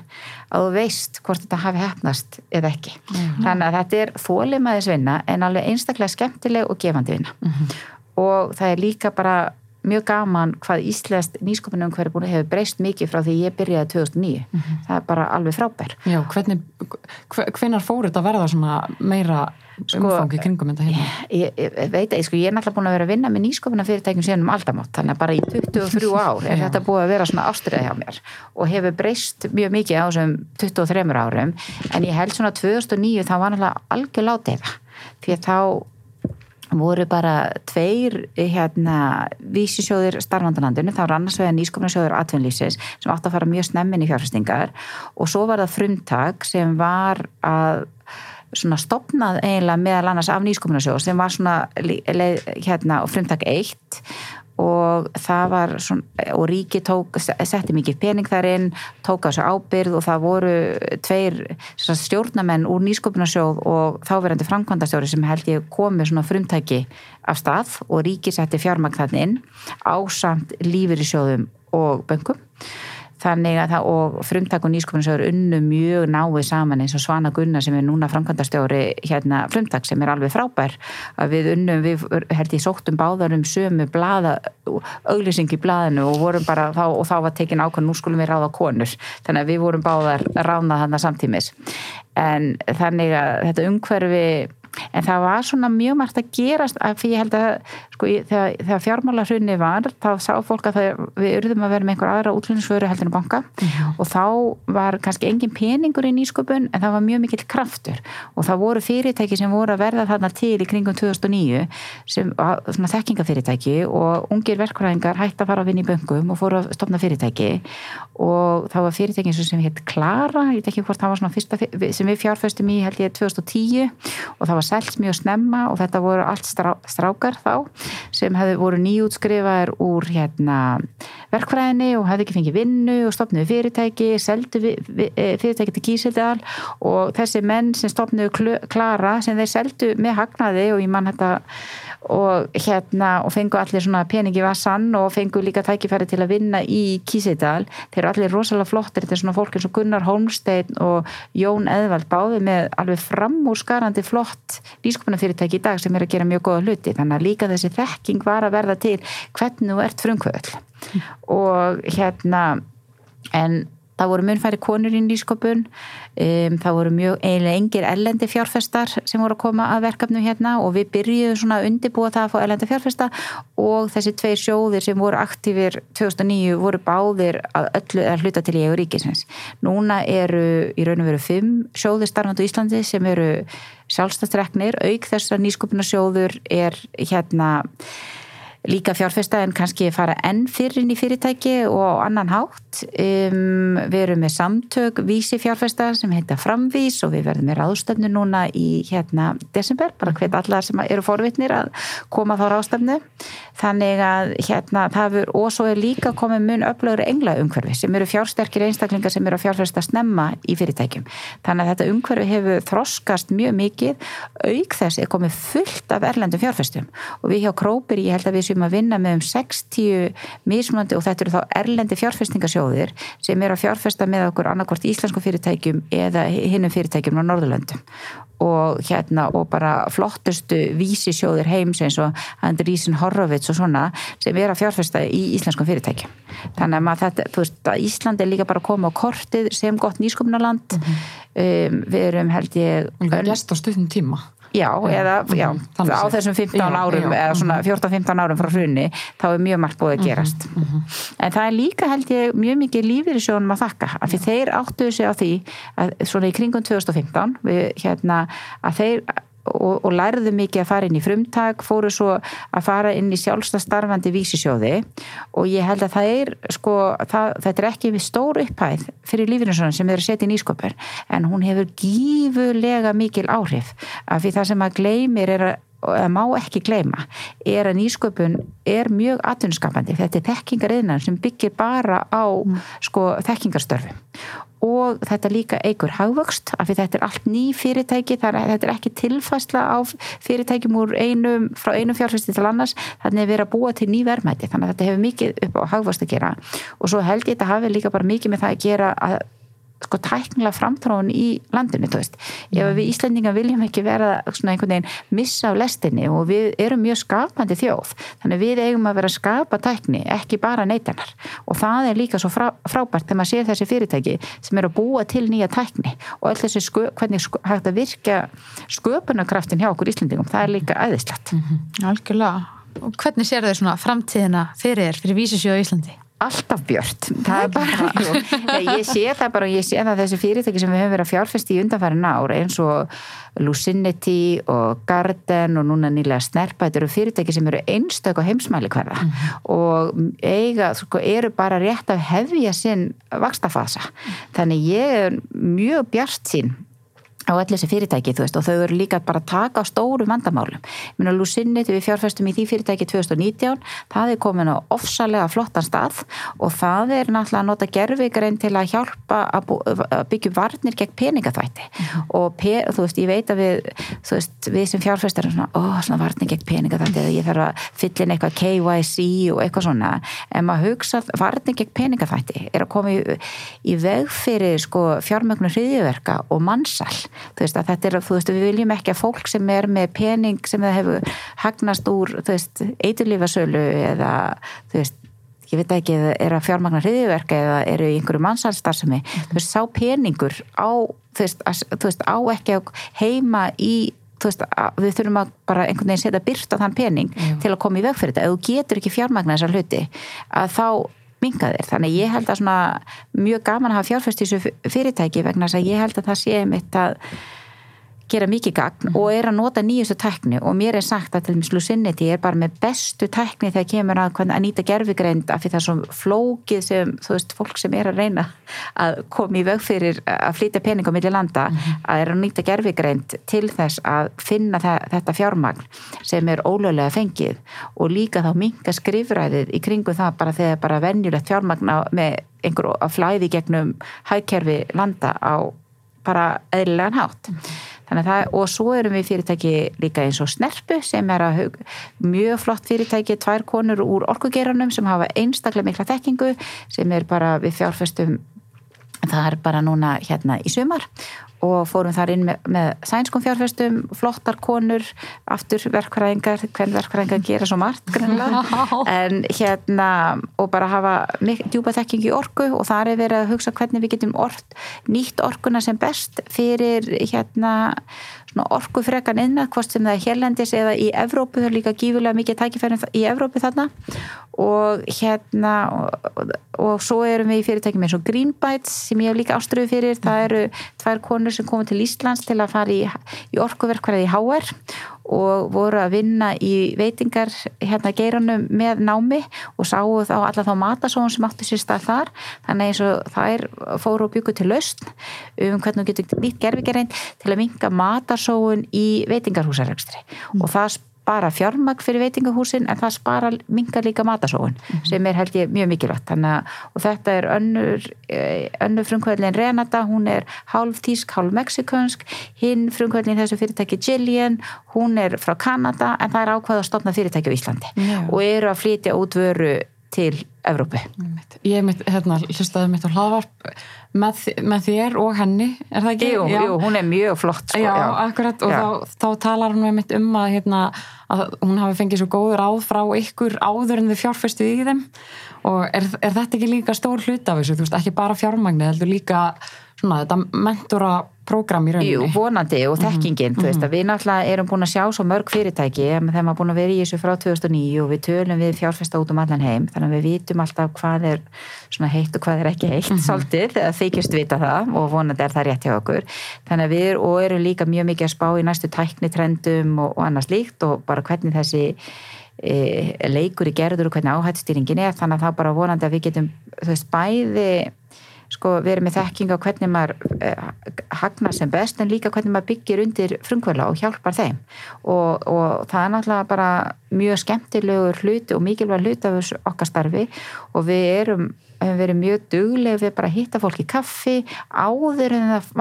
að þú veist hvort þetta hafi hefnast eða ekki. Mm -hmm. Þannig að þetta er þólimaðis vinna en alveg einstaklega skemmtileg og gefandi vinna mm -hmm. og það er líka bara mjög gaman hvað Íslandst nýskopunum hverju búin hefur breyst mikið frá því ég byrjaði 2009. Mm -hmm. Það er bara alveg frábær. Já, hvernig, hvenar fór þetta að verða svona meira sko, umfangi kringum þetta hérna? Ég, ég veit að sko, ég er náttúrulega búin að vera að vinna með nýskopuna fyrirtækjum síðan um aldamátt, þannig að bara í 23 ár er þetta búið að vera svona ástriða hjá mér og hefur breyst mjög mikið á þessum 23 árum en ég held svona 2009 þá var náttúrulega algjör látið því að þá voru bara tveir hérna vísisjóðir starfandalandinu, það var annars vegar nýskopnarsjóður atvinnlýsis sem átt að fara mjög snemmin í fjárfestingar. Og svo var það frumtak sem var að stopnað eiginlega meðal annars af nýskopnarsjóð sem var svona hérna frumtak eitt og það var svona, og ríki tók, setti mikið pening þar inn tók á þessu ábyrð og það voru tveir stjórnamenn úr nýsköpunarsjóð og þáverandi framkvæmdastjóri sem held ég komið svona frumtæki af stað og ríki setti fjármagn þann inn ásamt lífur í sjóðum og böngum þannig að það og frumtak og nýsköpunarsjóður unnu mjög náið saman eins og Svana Gunnar sem er núna framkvæmdastjóri hérna frumtak sem er alveg frábær. Að við unnum, við ég sóttum báðar um sömu blada auglýsing í bladinu og vorum bara þá, og þá var tekin ákvæm, nú skulum við ráða konur. Þannig að við vorum báðar ránað hann að samtímis. En þannig að þetta umhverfi en það var svona mjög margt að gerast af því ég held að sko, þegar, þegar fjármála hrunni var þá sá fólk að það, við urðum að vera með einhver aðra útlunnsvöru heldur en banka. -hmm. og þá var kannski engin peningur í nýsköpun en það var mjög mikill kraftur. Og það voru fyrirtæki sem voru að verða þarna til í kringum 2009 sem þekkingafyrirtæki og ungir verkvæðingar hætti að fara að vinna í böngum og fóru að stopna fyrirtæki. Og það var fyrirtæki sem hétt Klara, ég veit ekki hvort það var svona fyrsta sem við fjárföstum í held ég 2010 og það var selgt mjög snemma og þetta voru allt strá, strákar þá sem hefði voru nýjútskrifaðir úr hérna, verkfræðinni og hefði ekki fengið vinnu og stopnuði fyrirtæki, seldu eh, fyrirtæki til Kísildal og þessi menn sem stopnuði Klara sem þeir seldu með hagnaði og ég mann þetta og hérna og fengu allir svona peningi vassan og fengu líka tækifæri til að vinna í Kísidal þeir eru allir rosalega flottir. Þetta er svona fólk eins og Gunnar Holmstein og Jón Eðvald báði með alveg framúrskarandi flott lískopunafyrirtæki í dag sem er að gera mjög goða hluti. Þannig að líka þessi þekking var að verða til. Hvernig þú ert frumkvöld og hérna en það voru munfæri konur í nýsköpun um, það voru mjög eiginlega engir ellendi fjárfestar sem voru að koma að verkefnum hérna og við byrjuðum svona að undibúa það að fá ellendi fjárfesta og þessi tvei sjóðir sem voru aktífir 2009 voru báðir að öllu að hluta til í eigu ríkisins. Núna eru í raun og veru fimm sjóðir starfandu í Íslandi sem eru sjálfstættreknir auk þess að nýsköpunarsjóður er hérna líka fjárfesta en kannski fara enn fyrir inn í fyrirtæki og annan hátt. Um, við erum með samtök vísi fjárfesta sem heita Framvís og við verðum með ráðstöfnu núna í hérna desember, bara hvet allar sem eru forvitnir að koma þá ráðstöfnu þannig að hérna það er, og svo er líka komið mun öflögur engla umhverfi sem eru fjársterkir einstaklingar sem eru að fjárfesta snemma í fyrirtækjum. Þannig að þetta umhverfi hefur þroskast mjög mikið auk þess er komið fullt af erlendum fjárfestum. Og við hjá Krópir, ég held að við séum að vinna með um 60 mismunandi og þetta eru þá erlendi fjárfestingasjóðir sem eru að fjárfesta með okkur annarkvort íslensku fyrirtækjum eða hinnum fyrirtækjum á Norðurlöndum og hérna og bara flottustu vísisjóðir heims eins og Andrísin Horrovits og svona sem er að fjárfesta í íslenskum fyrirtækjum. Þannig að maður þetta, veist, að Ísland er líka bara að koma á kortið sem gott nýsköpnaland mm -hmm. um, við erum held ég og það er gæst á stundin tíma Já, eða já, Þannig á þessum 15 Já, árum já, eða svona 14-15 árum frá hrunni þá er mjög margt búið að gerast. en það er líka held ég mjög mikið lífyrirsjónum að þakka, af því þeir áttuðu sig á því að svona í kringum 2015 við hérna að þeir og, og lærðu mikið að fara inn í frumtak fóru svo að fara inn í sjálfstastarfandi vísisjóði. Og ég held að það er sko, það, þetta er ekki við stór upphæð fyrir lífyrinsjónum sem þeir eru setið í nýskopur en hún hefur gífurlega mikil áhrif. Af því það sem að gleymir er að eða má ekki gleyma er að nýsköpun er mjög atvinnuskapandi. Þetta er þekkingariðnan sem byggir bara á sko þekkingarstörfum og þetta líka eigur hagvöxt af því þetta er allt ný fyrirtæki að þetta er ekki tilfæsla á fyrirtækjum einum, frá einum fjárfæsti til annars þannig að vera búa til ný verðmæti þannig að þetta hefur mikið upp á hagvöxt að gera. Og svo held ég þetta hafi líka bara mikið með það að gera að sko tæknilega framtróðun í landinu, þú veist. Ef við Íslendingar viljum ekki vera svona einhvern veginn missa af lestinni og við erum mjög skapandi þjóð, þannig við eigum að vera að skapa tækni, ekki bara neytanar og það er líka svo frá, frábært þegar maður sér þessi fyrirtæki sem eru að búa til nýja tækni og öll þessi sköp, hvernig sköp, hægt að virka sköpunarkraftin hjá okkur Íslendingum, það er líka aðeinslegt. Algjörlega. Og hvernig sér þau svona framtíðina fyrir, fyrir vísisjóðu í Íslandi? Alltaf björt. Það er bara, jú, ég sé það bara og ég sé það þessi fyrirtæki sem við höfum verið að fjárfesti í undanfærin ár eins og Lucinity og Garden og núna nýlega Snerpa, þetta eru fyrirtæki sem eru einstök á heimsmæli hverða mm og eiga, sko, eru bara rétt að hefja sinn vakstafasa þannig ég er mjög bjart sín á allir þessi fyrirtæki, þú veist, og þau eru líka bara að taka á stóru vandamálum. Ég meina, Lucinni, þegar við fjárfæstum í því fyrirtæki 2019, það er komin á ofsalega flottan stað og það er náttúrulega að nota gerfigrein til að hjálpa að, byggja varnir gegn peningaþvætti mm. og pe, þú veist, ég veit að við, þú veist, við sem fjárfæstar erum svona, ó, svona varnir gegn peningaþvætti eða ég þarf að fylla inn eitthvað KYC og eitthvað svona, en maður hugsa varnir gegn peningaþvætti er að koma í, í veg fyrir sko fjármögnur hriðjöverka og mannsal þú veist að þetta er, þú veist, við viljum ekki að fólk sem er með pening sem það hefur hagnast úr, þú veist, eiturlífasölu eða, þú veist ég veit ekki, er að fjármagna hriðiverka eða eru í einhverju mannsalstarfsemi mm þú veist, sá peningur á þú veist, að, þú veist á ekki heima í þú veist, við þurfum að bara einhvern veginn setja byrt á þann pening mm. til að koma í veg fyrir þetta, ef þú getur ekki fjármagna þessar hluti, að þá minga þér, þannig ég held að svona mjög gaman að hafa fjárfæst í þessu fyrirtæki vegna þess að ég held að það sé mitt að gera mikið gagn og er að nota nýjustu tækni. Og mér er sagt að til dæmis Lucinity er bara með bestu tækni þegar kemur að, að nýta gerfigreind af því það er svo flókið sem, þú veist, fólk sem er að reyna að koma í veg fyrir að flytja pening á milli landa, mm að er að nýta gerfigreind til þess að finna það, þetta fjármagn sem er ólöglega fengið. Og líka þá minga skrifræðið í kringum það bara þegar bara venjulegt fjármagn með einhver að flæði gegnum hægkerfi landa á bara eðlilegan hátt. Það, og svo erum við fyrirtæki líka eins og Snerpu sem er að mjög flott fyrirtæki, tvær konur úr orkugeranum sem hafa einstaklega mikla þekkingu sem er bara við fjárfestum það er bara núna hérna í sumar. Og fórum þar inn með, með sænskum fjárfestum, flottar konur aftur verkfræðingar, hvern verkfræðingar gera svo margt grannlega en hérna og bara hafa djúpa þekking í orku og það er verið að hugsa hvernig við getum orð, nýtt orkuna sem best fyrir hérna orkufrekan innan, hvort sem það er hérlendis eða í Evrópu, það er líka gífulega mikið tækifærin í Evrópu þarna. Og hérna og, og, og svo erum við í fyrirtækjum eins og Greenbytes sem ég hef líka áströðu fyrir. Það eru tvær konur sem komið til Íslands til að fara í, í orkuverkverði í HR og voru að vinna í veitingar hérna geiranum með námi og sáu þá alla þá matasóun sem áttu sér stað þar þannig eins og þær fóru og byggu til lausn um hvernig þú getur nýtt gerfigerinn til að minga matasóun í veitingarhúsaregstri mm. og það spara fjármagn fyrir veitingahúsin en það spara mingar líka matasóun mm -hmm. sem er held ég mjög mikilvægt þannig og þetta er önnur, eh, önnur frumkvöldin Renata, hún er hálf tísk, hálf mexikansk hinn frumkvöldin þessu fyrirtæki Jillian hún er frá Kanada en það er ákvað að stopna fyrirtæki á Íslandi yeah. og eru að flytja út vöru til Evrópu. Ég mitt, hérna, hlustaði mitt á hlaðvarp með, með þér og henni, er það ekki? Jú, jú hún er mjög flott. Sko, já, já, akkurat, og já. Þá, þá talar hún með mitt um að, hérna, að hún hafi fengið svo góður áð frá ykkur áður en þið fjárfæstu í þeim og er, er þetta ekki líka stór hlut af þessu, þú veist, ekki bara fjármagnir, heldur líka svona þetta mentora prógram í rauninni. Jú, vonandi og mhm, þekkingin, mm -hmm. þú veist að við náttúrulega erum búin að sjá svo mörg fyrirtæki þegar maður er búin að vera í þessu frá 2009 og við tölum við fjárfesta út um allan heim þannig að við vitum alltaf hvað er svona heitt og hvað er ekki heitt mm -hmm. svolítið þegar þykjast vita það og vonandi er það rétt hjá okkur. Þannig að við og erum líka mjög mikið að spá í næstu tæknitrendum og, og annars líkt og bara hvernig þessi e, leikur í gerður og hvernig áhættstýringin er þannig að það bara vonandi að við getum sko verið með þekking á hvernig maður eh, hagnar sem best en líka hvernig maður byggir undir frumkvöla og hjálpar þeim. Og, og það er náttúrulega bara mjög skemmtilegur hlut og mikilvæg hlut af þessu okkar starfi. Og við erum hefur verið mjög dugleg við bara hitta fólk í kaffi áður en það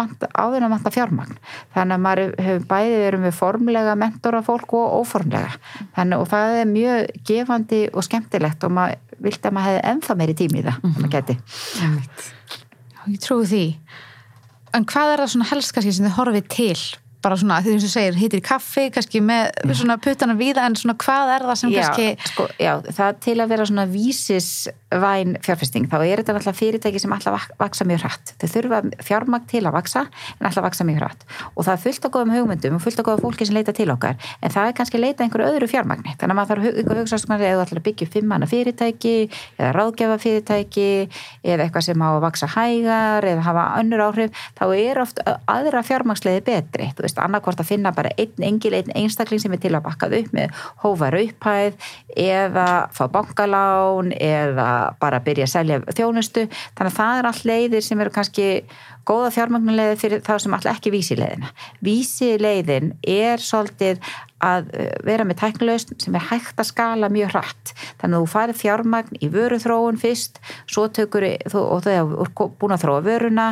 vanta fjármagn. Þannig að maður hefur bæði verið með formlega mentora fólk og óformlega. Þannig og það er mjög gefandi og skemmtilegt og maður vilt að maður hefði ennþá meiri tími í það mm -hmm. maður geti ég trúi því. En hvað er það svona helst kannski sem þið horfið til bara svona, því sem þú segir, hittir kaffi kannski með svona puttana víða en svona hvað er það sem já, kannski sko, Já, það til að vera svona vísisvæn fjárfesting, þá er þetta alltaf fyrirtæki sem alltaf vaksa mjög hratt. Þau þurfa fjármagn til að vaksa en alltaf vaksa mjög hratt. Og það er fullt af góðum hugmyndum og fullt af góða fólki sem leita til okkar en það er kannski leita einhverju öðru fjármagni. Þannig að maður þarf að hugsa svona eða að byggja fimmana fyrirtæki eða ráðgjafa veist, annarkvort að finna bara einn engil, einn einstakling sem er til að bakkað upp með hófar upphæð eða fá bankalán eða bara byrja að selja þjónustu, þannig að það er allt leiðir sem eru kannski góða fjármagnulegði fyrir þá sem alltaf ekki vísilegðina. Vísilegðin er svolítið að eh, vera með tæknilegust sem er hægt að skala mjög hratt. Þannig að þú farið fjármagn í vöruþróun fyrst, tökur og þú hefur búin að þróa vöruna,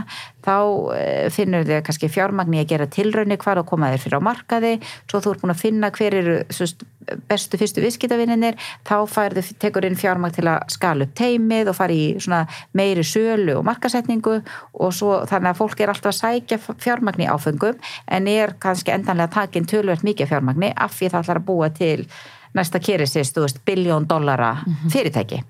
þá eh, finnur þið kannski fjármagn í að gera tilraunni hvar og koma þér fyrir á markaði, svo þú ert búin að finna hver eru bestu fyrstu viðskiptavinninir, þá færðu, tekur inn fjármagn til að skala upp teimið og fara í meiri sölu og markasetningu og svo þannig að fólk er alltaf að sækja fjármagn í áfengum en er kannski endanlega takin tölvöld mikið fjármagni af því það ætlar að búa til næsta kýrisist, þú veist, biljón dollara mhm. fyrirtæki.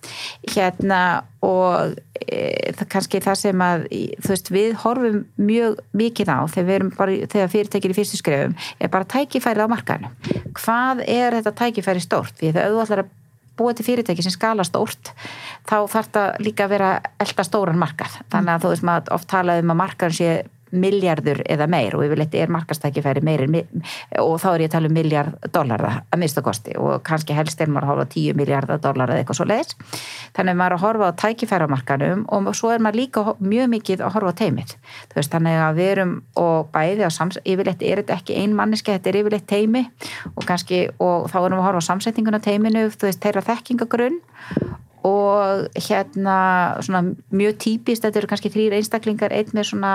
Hérna og e, það kannski það sem að, þú veist, við horfum mjög mikið á þegar við erum bara, þegar fyrirtækir í fyrstu skrefum, er bara tækifærið á markaðinu. Hvað er þetta tækifæri stórt? Því þú ætlar að búa til fyrirtæki sem skala stórt þá þarf þetta líka að vera elda stóran markað. Þannig að þú veist, maður oft talaði um að markaðin sé miljardur eða meir og yfirleitt er markastækifæri meir og þá er ég að tala um miljard dollara að mista kosti og kannski helst er maður að horfa á 10 miljardar dollara eða eitthvað svo leiðis þannig að maður er að horfa á tækifæramarkanum og svo er maður líka mjög mikið að horfa á teimið veist, þannig að við erum og bæði á sams, yfirleitt er þetta ekki ein manniski þetta er yfirleitt teimi og kannski og þá erum við að horfa á samsetninguna teiminu þú veist, þeirra þekkingagrunn og hérna svona mjög típist, þetta eru kannski þrýr einstaklingar, einn með svona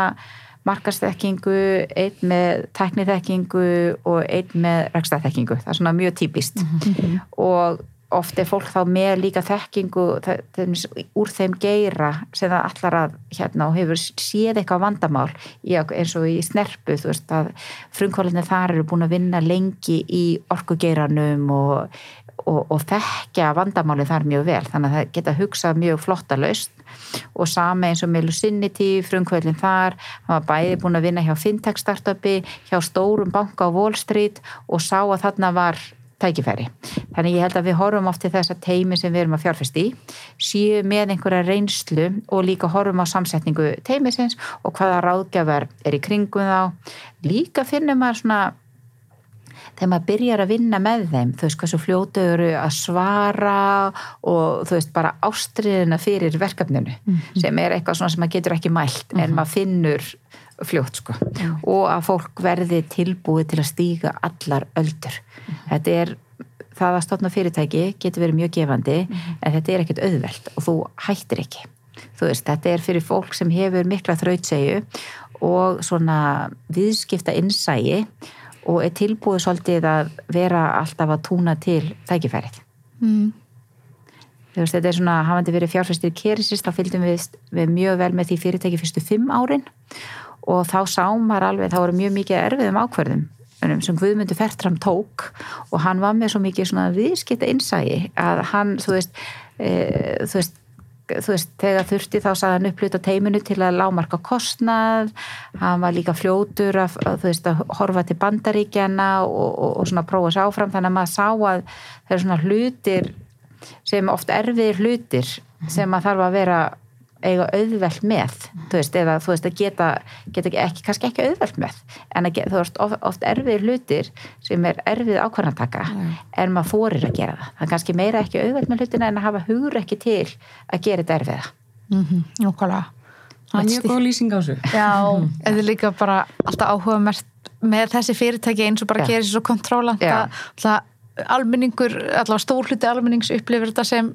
markasþekkingu, einn með tekniþekkingu og einn með rækstaþekkingu. Það er svona mjög típist mm -hmm. og oft er fólk þá með líka það, úr þeim geira sem það allar að hérna og hefur séð eitthvað vandamál í, eins og í snerpu þú veist að frumkvælinni þar eru búin að vinna lengi í orkugeiranum og, og, og þekkja vandamáli þar mjög vel þannig að það geta hugsað mjög flotta laust og sami eins og með Lucinity frumkvælinn þar, hann var bæði búin að vinna hjá fintech startupi, hjá stórum banka á Wall Street og sá að þarna var tækifæri. Þannig ég held að við horfum oft til þess að teimi sem við erum að fjárfæst í síu með einhverja reynslu og líka horfum á samsetningu teimisins og hvaða ráðgjafar er í kringum þá. Líka finnum maður svona þegar maður byrjar að vinna með þeim þú veist hvað svo fljótu eru að svara og þú veist bara ástriðina fyrir verkefninu mm -hmm. sem er eitthvað svona sem maður getur ekki mælt mm -hmm. en mhm. maður finnur fljótt sko mm -hmm. og að fólk verði tilbúið til að stíga allar öldur mhm. þetta er það að stofna fyrirtæki getur verið mjög gefandi mhm. en þetta er ekkert auðvelt og þú hættir ekki þú veist þetta er fyrir fólk sem hefur mikla þrautsegju og svona viðskipta innsægi og er tilbúið svolítið að vera alltaf að túna til tækifærið mm. veist, þetta er svona hafandi verið fjárfæstir kerisist þá fylgdum við, við mjög vel með því fyrirtæki fyrstu fimm árin og þá sá maður alveg, þá voru mjög mikið erfiðum ákverðum sem Guðmundur Fertram tók og hann var með svo mikið svona viðskipta innsægi að hann, þú veist, e, þú veist þú veist, þegar þurfti þá saði hann uppluta teiminu til að lámarka kostnað. Hann var líka fljótur að, þú veist, að horfa til bandaríkjana og, og, og svona prófa sér áfram. Þannig að maður sá að það er svona hlutir sem oft erfiðir hlutir sem maður þarf að vera eiga auðvelt með. Þú veist, eða þú veist að geta, geta ekki, kannski ekki auðvelt með. En að, þú veist, oft, oft erfið hlutir sem er erfið ákvarðantaka en maður fórir að gera það. Það er kannski meira ekki auðvelt með hlutina en að hafa hugur ekki til að gera þetta erfiða. Mm -hmm, Okkarlega Það er mjög góð lýsing á þessu. Já, eða líka bara alltaf áhuga með þessi fyrirtæki eins og bara gerir sér svo kontrólant að almenningur, allavega stór hluti almennings upplifir þetta sem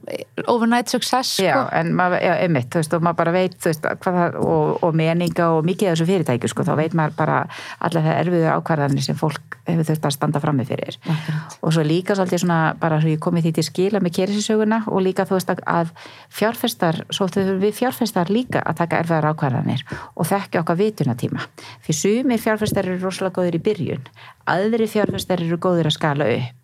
overnight success sko. Já, en maður, já, einmitt, þú veist, og maður bara veit, þú veist, hvað það, og, og meninga og mikið af þessu fyrirtæki, sko, þá veit maður bara allar það erfiðu ákvarðanir sem fólk hefur þurft að standa frammi fyrir. Akkurat. Og svo líka svolítið svona, bara svo ég komið því til skila með kerisisöguna og líka þú veist að fjárfestar, svo þurfum við fjárfestar líka að taka erfiðar ákvarðanir og þekkja okkar vitunatíma. Fyrir sumir fjárfestar eru rosalega góður í byrjun, aðri fjárfestar eru góður að skala upp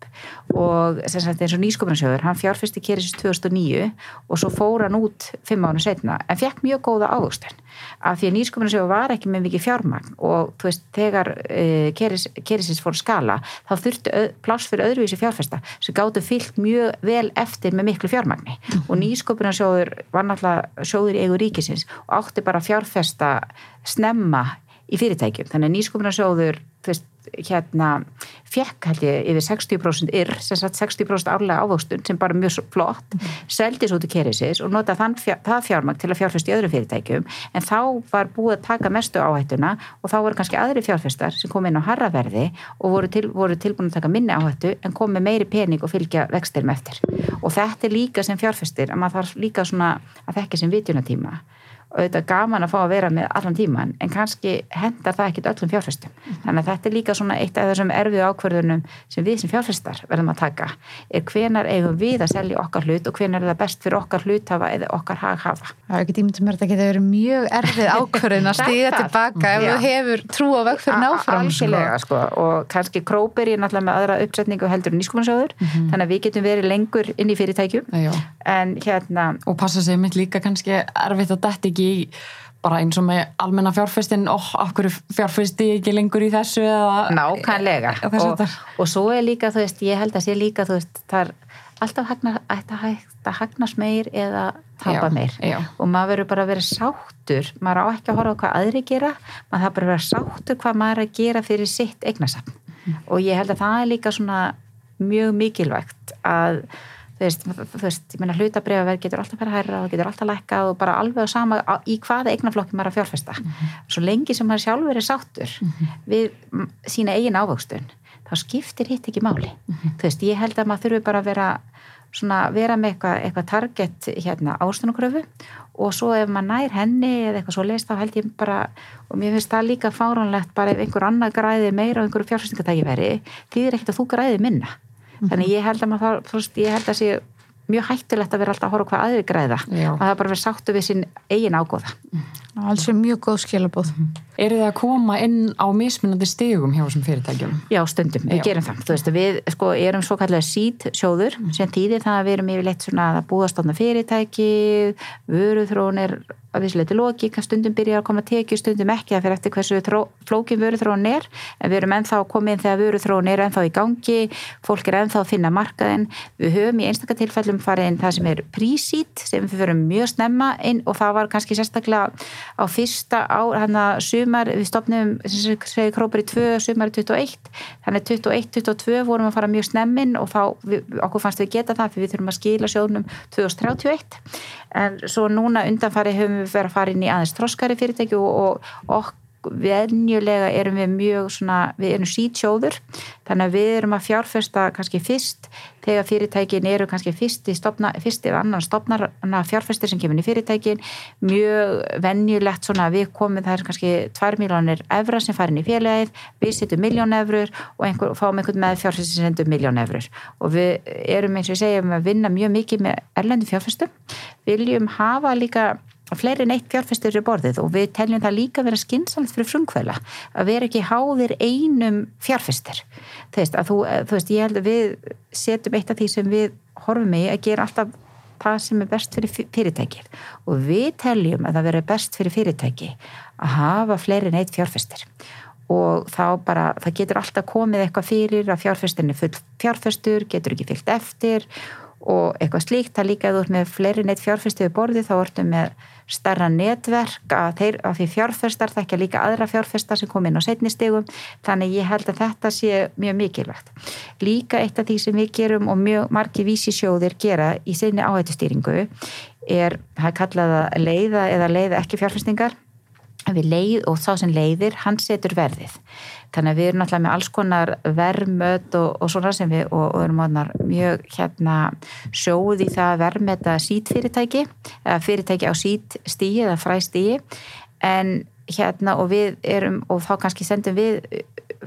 og sagt, eins og nýskopunarsjóður, hann fjárfyrsti Keresis 2009 og svo fór hann út fimm ánum setna, en fekk mjög góða águstun af því að nýskopunarsjóður var ekki með mikið fjármagn og þú veist, þegar uh, Keres, Keresis fór skala þá þurftu pláss fyrir öðruvísi fjárfesta sem gáttu fyllt mjög vel eftir með miklu fjármagni. Mm og nýskopunarsjóður var náttúrulega sjóður í eigu ríkisins og átti bara fjárfesta snemma í fyrirtækjum, þannig að nýskopunarsjóður veist, hérna fekk held ég yfir 60% yrr sem sagt 60% árlega ávöxtun sem bara mjög flott, mm. seldi svo til Keresis og nota fjár, það fjármang til að fjárfesta í öðru fyrirtækjum, en þá var búið að taka mestu áhættuna og þá voru kannski aðri fjárfestar sem kom inn á harraverði og voru, til, voru tilbúin að taka minni áhættu en kom með meiri pening og fylgja vextir með eftir. Og þetta er líka sem fjárfestir að maður þarf líka svona að þekka sem vitjunatíma auðvitað gaman að fá að vera með allan tíman en kannski hendar það ekkit öllum fjárfæstum mm þannig að þetta er líka svona eitt af þessum erfið ákverðunum sem við sem fjárfæstar verðum að taka er hvenar eigum við að selja okkar hlut og hvenar er það best fyrir okkar hluthafa eða okkar haghafa Það er ekki til mér að þetta geta verið mjög erfið ákverðun að stiga tilbaka ef þú hefur trú á vekk fyrir náfram sko. sko. og kannski krópir ég náttúrulega með aðra uppsetningu heldur en nýskomansöður mm -hmm. þannig að við getum verið lengur inn í fyrirtækjum en hérna og passa sig mitt líka kannski erfitt að detti ekki í bara eins og með almenna fjárfestin og okkur fjárfesti ekki lengur í þessu eða, Nákvæmlega. og, og svo er líka, þú veist, ég held að sé líka þú veist, það er alltaf hagna, að hagnast meir eða tapa já, meir. já. og maður verður bara að vera sáttur. Maður á ekki að horfa á hvað aðri gera. Maður þarf bara að vera sáttur hvað maður er að gera fyrir sitt eignasafn. Mm. og ég held að það er líka svona mjög mikilvægt að þú veist, þú veist, ég menna hlutabriðaverð getur alltaf að hæra og getur alltaf lækkað og bara alveg á sama í hvaða eignaflokki maður að fjárfesta mm -hmm. svo lengi sem maður sjálfur er sáttur mm -hmm. við sína eigin ávöxtun þá skiptir hitt ekki máli mm -hmm. þú veist, ég held að maður þurfi bara að vera svona, vera með eitthvað, eitthvað target hérna ástunarkröfu og svo ef maður nær henni eða eitthvað svo leist þá held ég bara, og mér finnst það líka fáránlegt bara ef einhver annar græði meira og einhverju fjárfestingatæki veri því er þannig ég held að maður, veist, ég held að sé mjög hættulegt að vera alltaf að horfa á hvað aðri græða að það bara verið sáttu við sín eigin ágóða alls er mjög góð skilabóð eru þið að koma inn á mismunandi stigum hjá þessum fyrirtækjum? Já, stundum, við Já. gerum það. Þú veist, við sko, erum svo kallega seed sjóður sem þýðir það að við erum yfirleitt svona að búa stofna fyrirtæki, vöruþróun er að vissuleiti kann stundum byrja að koma tekju, stundum ekki, það fyrir eftir hversu þró, flókin vöruþróun er, en við erum ennþá komið inn þegar vöruþróun er ennþá í gangi, fólk er ennþá að finna markaðin, við höfum í einstaka tilfellum farið inn það sem er prísít, sem við förum mjög snemma inn og það var kannski sérstaklega á fyrsta ár, hann að sumar, við stopnum, sem segir krópar í 2, sumar í 21, þannig 21-22 vorum að fara mjög snemmin og þá, við, okkur fannst við geta það fyrir við þurfum að skila sjóðnum 2031 en svo núna undanfari höfum við verið að fara inn í aðeins þroskari fyrirtæki og, og, og venjulega erum við mjög svona, við erum sítjóður þannig að við erum að fjárfesta kannski fyrst þegar fyrirtækin eru kannski fyrst stopna, fyrst eða annan stopnarna fjárfestir sem kemur í fyrirtækin. Mjög venjulegt svona við komum það er kannski 2 miljónir evra sem farin í félagið, við setjum miljón evrur og einhver, fáum einhvern með fjárfestir sem sendur miljón evrur. Og við erum eins og ég segjum að vinna mjög mikið með erlendu fjárfestum, viljum hafa líka fleiri en eitt fjárfestur í borðið og við teljum það líka vera skynnsamt fyrir frumkvæla að vera ekki háðir einum fjárfestur þú veist, þú, þú veist, ég held að við setjum eitt af því sem við horfum í að gera alltaf það sem er best fyrir fyrirtækið. Og við teljum að það veri best fyrir fyrirtæki að hafa fleiri en eitt fjárfestur og þá bara, það getur alltaf komið eitthvað fyrir að fjárfestin er full fjárfestur, getur ekki fyllt eftir og eitthvað slíkt, það líka að þú ert með fleiri neitt fjárfestuði borði þá ertu með starra netverk að, þeir, að því fjárfestar þekkja líka aðra fjárfestar sem kom inn á setni stegum þannig ég held að þetta sé mjög mikilvægt. Líka eitt af því sem við gerum og mjög margi vísisjóðir gera í sinni áhættustýringu er, það er kallað að leiða eða leiða ekki fjárfestingar leið og þá sem leiðir, hann setur verðið. Þannig að við erum náttúrulega með alls konar verðmöt og, og svona sem við og, og erum orðnar mjög hérna sjóð í það að verðmeta sít fyrirtæki á sít stíi eða fræ stíi en hérna og við erum og þá kannski sendum við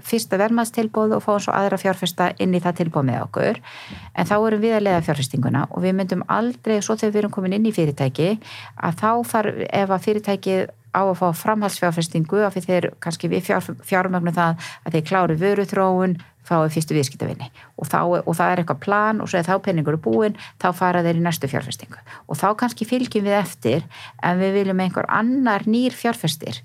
fyrsta verðmaðstilbóð og fáum svo aðra fjárfesta inn í það tilbóð með okkur en þá erum við að leiða fjárfestinguna og við myndum aldrei, svo þegar við erum komin inn í fyrirtæki að þá þarf ef að fyrirtækið á að fá framhaldsfjárfestingu af því þeir kannski við fjár, fjármögnum það að þeir kláru vöruþróun fáið fyrstu viðskiptavinni. Og, og það er eitthvað plan og svo er þá penningur er búin þá fara þeir í næstu fjárfestingu. Og þá kannski fylgjum við eftir en við viljum einhver annar nýr fjárfestir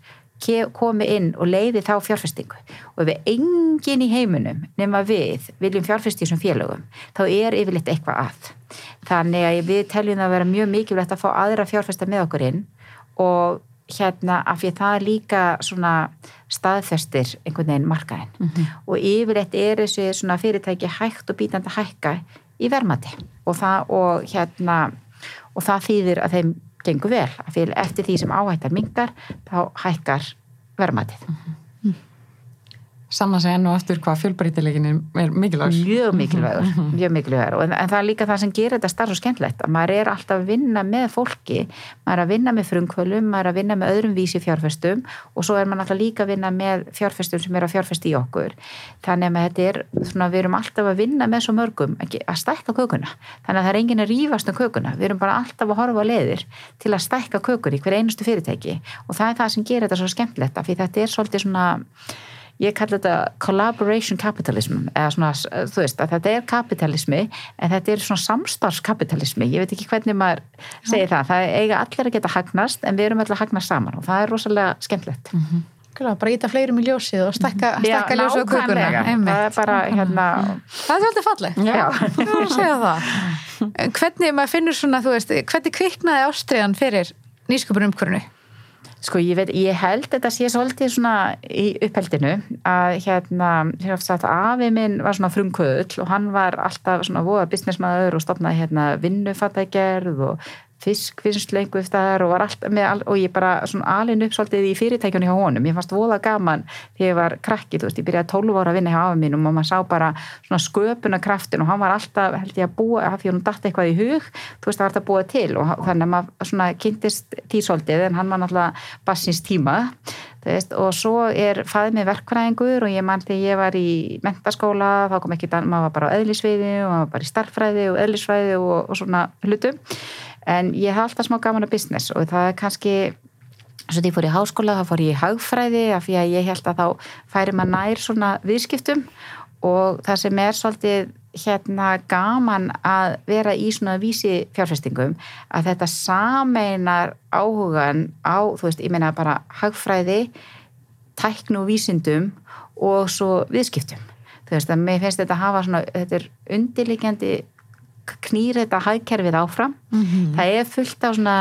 komi inn og leiði þá fjárfestingu. Og ef við engin í heiminum nema við viljum fjárfesti sem félögum þá er yfirleitt eitthvað að. Þannig að við teljum að vera mjög mikilvægt að fá aðra fjárfesta með okkur inn og hérna af því að það er líka svona staðfestir einhvern veginn markaðin mm -hmm. og yfirleitt er þessi svona fyrirtæki hægt og bítandi hækka í vermati og það og hérna og það þýðir að þeim gengur vel af því eftir því sem áhættar mingar þá hækkar vermatið mm -hmm. Sanna sig enn og aftur hvað fjölbreytilegin er mikilvægur. Mjög mikilvægur, mjög mikilvægur. En, en það er líka það sem gerir þetta starf svo skemmtlegt að maður er alltaf að vinna með fólki, maður er að vinna með frumkvölum, maður er að vinna með öðrum vísi fjárfestum og svo er maður alltaf líka að vinna með fjárfestum sem er að fjárfesti í okkur. Þannig að þetta er svona, við erum alltaf að vinna með svo mörgum að stækka kökuna. Þannig að það er engin að rífast um kökuna. Við erum bara alltaf að horfa á leiðir til að stækka kökur í hver einustu fyrirtæki og það ég kalli þetta collaboration capitalism eða svona, þú veist, að þetta er kapitalismi en þetta er svona samstarfskapitalismi. Ég veit ekki hvernig maður segir það. Það eiga allir að geta hagnast en við erum allir að hagnast saman og það er rosalega skemmtlegt mm -hmm. Klar, bara íta fleirum í ljósið og stakka, stakka ljósið á kukuna það er bara hérna það er svolítið fallegt. Hvernig maður finnur svona veist, hvernig kviknaði ástriðan fyrir nýsköpunum umhverfunu Sko ég veit, ég held þetta sé svolítið svona í uppheldinu að hérna, hérna sagt, afi minn var svona frumkvöðl og hann var alltaf svona voða businessmaður og stopnaði hérna vinnufattagerð og fiskvinnslengu eftir þar og var alltaf með og ég bara svona alin upp svolítið í fyrirtækjunni hjá honum, ég fannst voða gaman þegar ég var krakki, þú veist, ég byrjaði 12 ára að vinna hjá afi mínum og maður sá bara svona sköpuna kraftin og hann var alltaf, held ég að búa af því hann dætt eitthvað í hug, þú veist, það var alltaf búið til og þannig að maður svona kynntist svolítið en hann var náttúrulega bassins tíma veist, og svo er fæðið með verkfræðingur og ég mann þegar ég var í mentaskóla þá kom ekki, maður var bara á eðlisviði og maður var bara í starffræði og eðlisfræði og, og svona hlutum en ég hef alltaf smá gaman að business og það er kannski því fór ég í háskóla, þá fór ég í haugfræði af því að ég held að þá færi maður nær svona viðskiptum og það sem er svolítið hérna gaman að vera í svona vísi fjárfestingum að þetta sameinar áhugan á, þú veist, ég meina bara hagfræði, tæknu vísindum og svo viðskiptum. Þú veist, að mér finnst þetta að hafa svona, þetta er undirlikjandi knýr þetta hagkerfið áfram. Mm -hmm. það er fullt á svona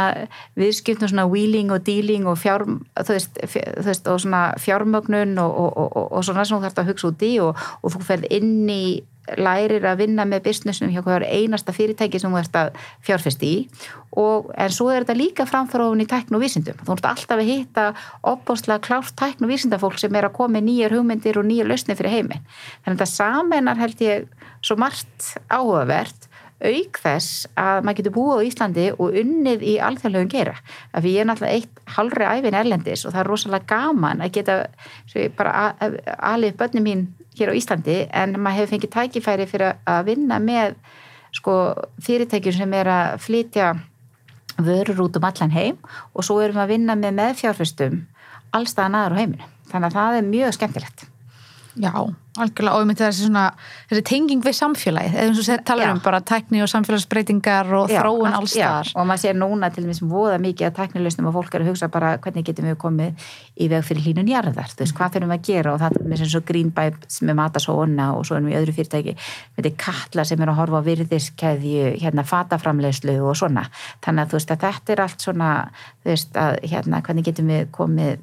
viðskiptum svona wheeling og dealing og fjár, þú veist, þú veist og svona fjármögnun og, og, og, og svona sem þú þarfst að hugsa út í og þú ferð inn í lærir að vinna með businessum hjá hverju einasta fyrirtæki sem þú ert að fjárfest í. Og en svo er þetta líka framfóruðun í tækn og vísindum þú ert alltaf að hitta opbóstlega klárt tækn og vísindafólk sem er að koma með nýjar hugmyndir og nýjar lausni fyrir heiminn. Þannig að þetta samenar held ég svo margt áhugavert auk þess að maður getur búið á Íslandi og unnið í alþjóðlegum gera af því ég er náttúrulega eitt halvri æfin erlendis og það er rosalega gaman að geta bara alið börnum mín hér á Íslandi en maður hefur fengið tækifæri fyrir að vinna með sko, fyrirtækjum sem er að flytja vörur út um allan heim og svo erum við að vinna með meðfjárfestum allstaðan aður á heiminu þannig að það er mjög skemmtilegt Já, algjörlega. Og ég myndi þessi svona þessi tenging við samfélagið. Eða eins og sér tala um bara tækni og samfélagsbreytingar og já, þróun allstar og maður sér núna til dæmis voða mikið að tæknileusnum og fólk er að hugsa bara hvernig getum við komið í veg fyrir hlínun jarðar? Þú veist, hvað þurfum við að gera? Og það er með svona greenbæp sem er matasóna og svo erum við í öðru fyrirtæki. Með þetta kalla sem er að horfa á virðiskeðju hérna fataframlegslu og svona. Þannig að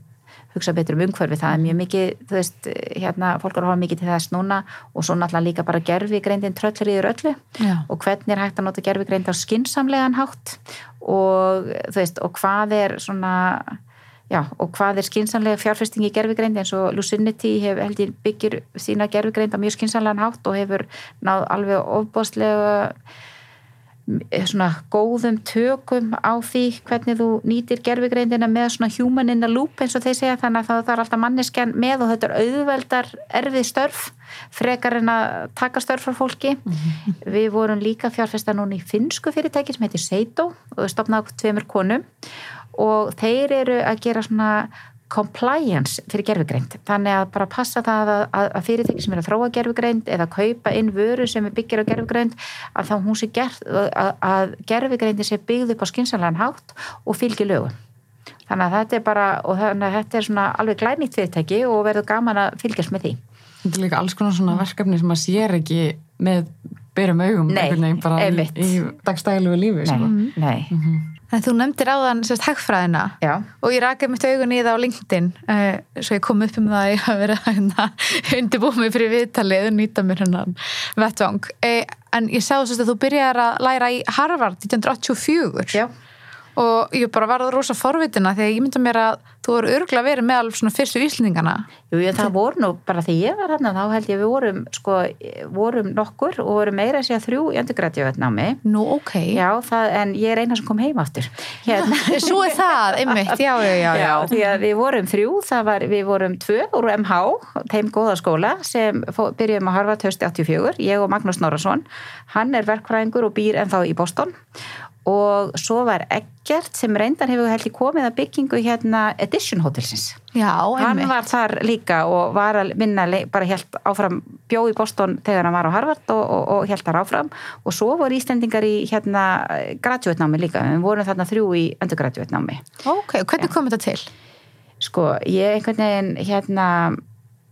hugsa betur um umhverfi, það er mjög mikið þú veist, hérna, fólk er að hafa mikið til þess núna og svo náttúrulega líka bara gerfigreindin tröllur yfir öllu. Já. og hvernig er hægt að nota gerfigreind á skinsamlegan hátt? Og þú veist, og hvað er svona Já, og hvað er skinsanlega fjárfesting í gerfigreind eins og Lucinity hef, held ég byggir sína gerfigreind á mjög skinsanlegan hátt og hefur náð alveg ofbóstlega svona góðum tökum á því hvernig þú nýtir gerfigreindina með svona human in the loop eins og þeir segja þannig að það er alltaf manneskjan með og þetta er auðveldar erfið störf frekar en að taka störf frá fólki mm -hmm. við vorum líka fjárfesta núna í finsku fyrirtæki sem heitir Seito og við stopnaðum tveimur konum og þeir eru að gera svona compliance fyrir gerfugreind þannig að bara passa það að, að, að fyrirtæki sem er að þróa gerfugreind eða að kaupa inn vöru sem er byggir á gerfugreind að þá hún sé gert að, að gerfugreindin sé byggð upp á skynsanlegan hátt og fylgir lögum þannig að þetta er bara og þannig að þetta er svona alveg glænýtt fyrirtæki og verður gaman að fylgjast með því Þetta er líka alls konar svona verkefni sem maður sér ekki með byrjum augum Nei, bara í, dagstælu lífi Nei, sko. nei. Mm -hmm. En þú nefndir áðan sérst hagfræðina. Já. og ég rækjaði mitt augun í það á LinkedIn uh, svo ég kom upp um það að ég hafa verið að undirbúið mig fyrir viðtalið og nýta mér hennan vettvang. Uh, en ég sá sérst að þú byrjar að læra í Harvard 1984 Já og ég bara var það rosa forvitina þegar ég mynda mér að þú eru örgulega verið með alveg svona fyrstu íslendingana Jú, ég, það voru nú bara þegar ég var hérna þá held ég við vorum, sko, vorum nokkur og vorum meira segja þrjú í undergraduate-námi. Nú, ok. Já, það, en ég er eina sem kom heim aftur. Hérna. Svo er það, einmitt, já, já, já, já. Því að við vorum þrjú, það var, við vorum tvö úr MH, þeim góða skóla sem fó, byrjuðum að harfa tösti 84, ég og Magnús Norrason hann er verkfræðingur og býr ennþá í Boston og svo var Eggert sem reyndan hefur held í komið að byggingu hérna Edition Hotelsins Já, hann var þar líka og var að minna bara helt áfram bjóð í Boston þegar hann var á Harvard og, og, og helt þar áfram. Og svo voru Íslendingar í hérna graduate námi líka, við vorum þarna þrjú í undergraduate námi Ok, hvernig kom þetta til? Sko, ég einhvern veginn hérna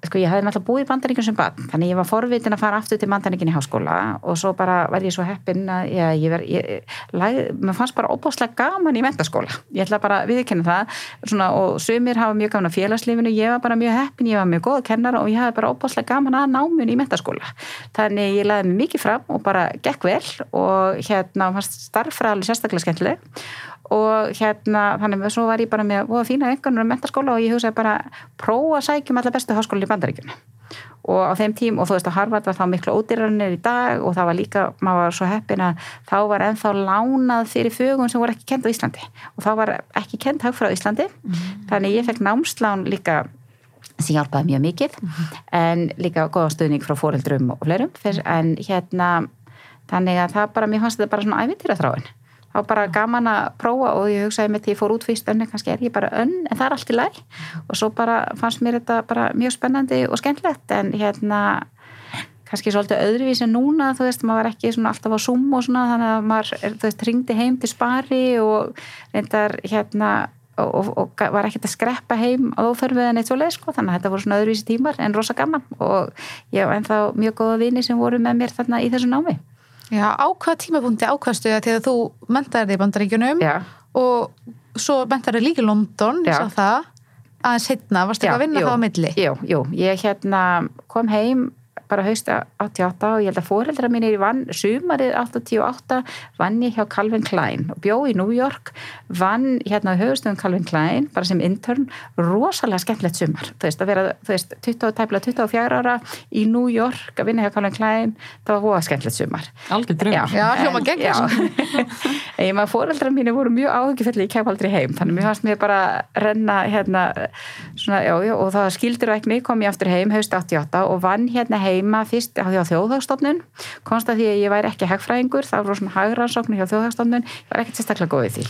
sko ég hafði náttúrulega búið í bandaríkjum sem bann þannig ég var forvitin að fara aftur til bandaríkjum í háskóla og svo bara var ég svo heppin að ég ég, lag, mér fannst bara óbáslega gaman í mentaskóla ég ætla bara að viðkynna það svona, og sumir hafa mjög gaman á félagslífinu. Ég var bara mjög heppin, ég var mjög góð að kenna og ég hafði bara óbáslega gaman að námun í mentaskóla þannig ég laði mig mikið fram og bara gekk vel og hérna fannst starffræðali sérstaklega skemmtileg og hérna, þannig að svo var ég bara með fína enganur um mentaskóla og ég hugsaði bara prófa að sækjum alla bestu háskóla í bandaríkjunum. Og á þeim tím, og þú veist að Harvard var þá miklu ódýrarnir í dag og það var líka, maður var svo heppin að þá var ennþá lánað fyrir fögun sem voru ekki kend á Íslandi. Og þá var ekki kend hagfrá Íslandi. Þannig ég fekk námslán líka sem hjálpaði mjög mikið en líka góða stuðning frá fóreldrum og fleirum Fyrst, en hérna þannig að það bara, mér fannst þetta bara svona ævintýra þráin þá var bara gaman að prófa og ég hugsaði með því ég fór út fyrst önni, kannski er ég bara önn en það er allt í læg og svo bara fannst mér þetta bara mjög spennandi og skemmtilegt en hérna kannski svolítið öðruvís en núna þú veist, maður var ekki svona alltaf á Zoom og svona þannig að maður, þú veist, ringdi heim til spari og reyndar hérna og, og, og var ekkert að skreppa heim á þörfið en eitt svo leið sko, þannig að þetta voru svona öðruvísi tímar en rosa gaman. Og ég hef ennþá mjög góða vini sem voru með mér þarna í þessu námi Já, á hvaða tímapunkti ákvæmstu það að þú mentaði þig í bandaríkjunum Já, og svo mentaði þig líka í London, aðeins hitna, varstu Já, ekki að vinna jú. það á milli? Jú, jú, ég hérna kom heim bara hausta 88 og ég held að fóreldra mínir vann sumarið 88 vann ég hjá Calvin Klein og bjó í New York vann hérna á höfustöðum Calvin Klein bara sem intern, rosalega skemmtilegt sumar, þú veist, að vera, þú veist 20, tæpla 24 ára í New York að vinna hjá Calvin Klein, það var voða skemmtilegt sumar. Algjör draumur. Já, ég maður fóreldrar mínu voru mjög áhugifelli ég kem aldrei heim, þannig mér fannst mér bara renna hérna svona, já, já, og það skildir og ekki kom ég aftur heim haust 88 og vann hérna heima fyrst á þjóðhagstofnun komst að því að ég væri ekki hagfræðingur það voru svona hagransóknir hjá þjóðhagstofnun ég var ekkert sérstaklega góð í því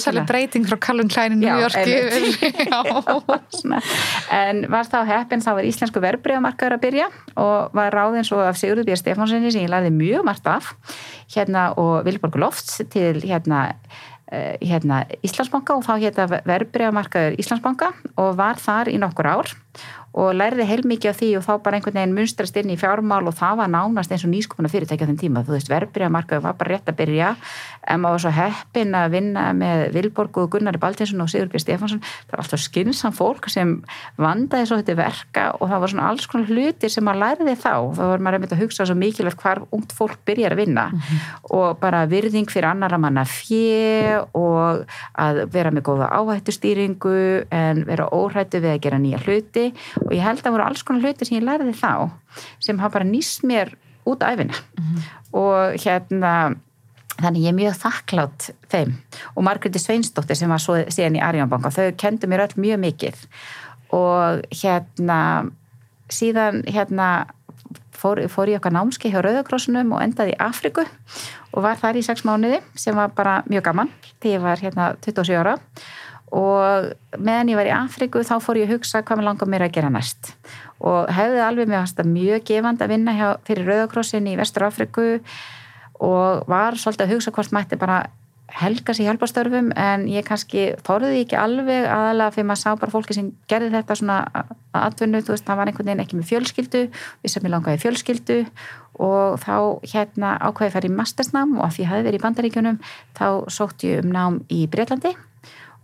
viðurkenna. breyting frá Calvin Klein í New York Svona. en var þá heppin þá var íslensku verbreyðamarkaður að byrja og var ráðin svo af Sigurður B. Stefánssoni sem ég lærði mjög margt af hérna og Vilborg Lofts til hérna eh, hérna Íslandsbanka og þá hérna verbreyðamarkaður Íslandsbanka og var þar í nokkur ár og lærði heilmikið af því og þá bara einhvern veginn munstrast inn í fjármál og það var nánast eins og nýskopuna fyrirtæki á þeim tíma, þú veist, verbreyðamarkaður var bara rétt að byrja. En maður var svo heppin að vinna með Vilborg og Gunnari Baltinsson og Sigur B. Stefánsson. Það var alltaf skynsam fólk sem vandaði svo þetta verka og það var svona alls konar hlutir sem maður læriði þá. Þá var maður einmitt að hugsa svo mikilvægt hvar ungt fólk byrjar að vinna. Og bara virðing fyrir annara manna fjö og að vera með góða áhættustýringu en vera óhrættu við að gera nýja hluti og ég held að voru alls konar hlutir sem ég læriði þá sem hafa bara nýst mér út æfina og hérna þannig ég er mjög þakklátt þeim. Og Margréti Sveinsdóttir sem var svo síðan í Arjónbanka, þau kendu mér öll mjög mikið. Og hérna síðan hérna fór, fór ég okkar námski hjá Rauðakrossunum og endaði í Afriku og var þar í sex mánuði sem var bara mjög gaman þegar ég var hérna 27 ára. og meðan ég var í Afriku þá fór ég að hugsa hvað mér langar mér að gera næst og hefði alveg mjög gefand að vinna hjá, fyrir Rauðakrossin í Vestur Afriku og var svolítið að hugsa hvort mætti bara helga sér hjálpastörfum en ég kannski því ekki alveg aðalega fyrir maður sá bara fólki sem gerði þetta svona að atvinnu, þú veist, það var einhvern veginn ekki með fjölskyldu, við sem ég langaði fjölskyldu og þá hérna ákveði fara í mastersnám og að því ég hafi verið í bandaríkjunum þá sótt ég um nám í Breitlandi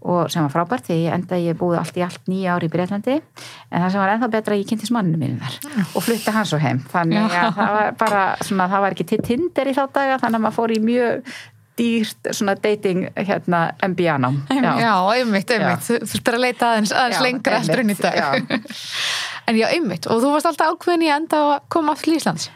og sem var frábært því ég enda ég búið allt í allt nýja ári í Breitlandi en það sem var ennþá betra ég kynntist manninu mínu þar og flutta hans svo heim. Þannig að það var bara svona, það var ekki til Tinder í þá daga þannig að maður fór í mjög dýrt svona dating hérna MBA-nám já, einmitt, einmitt. Þú þurftir að leita aðeins, aðeins Já, lengra eftir í einmitt, dag. já. En já, einmitt, og þú varst alltaf ákveðin í enda að koma aftur til Íslands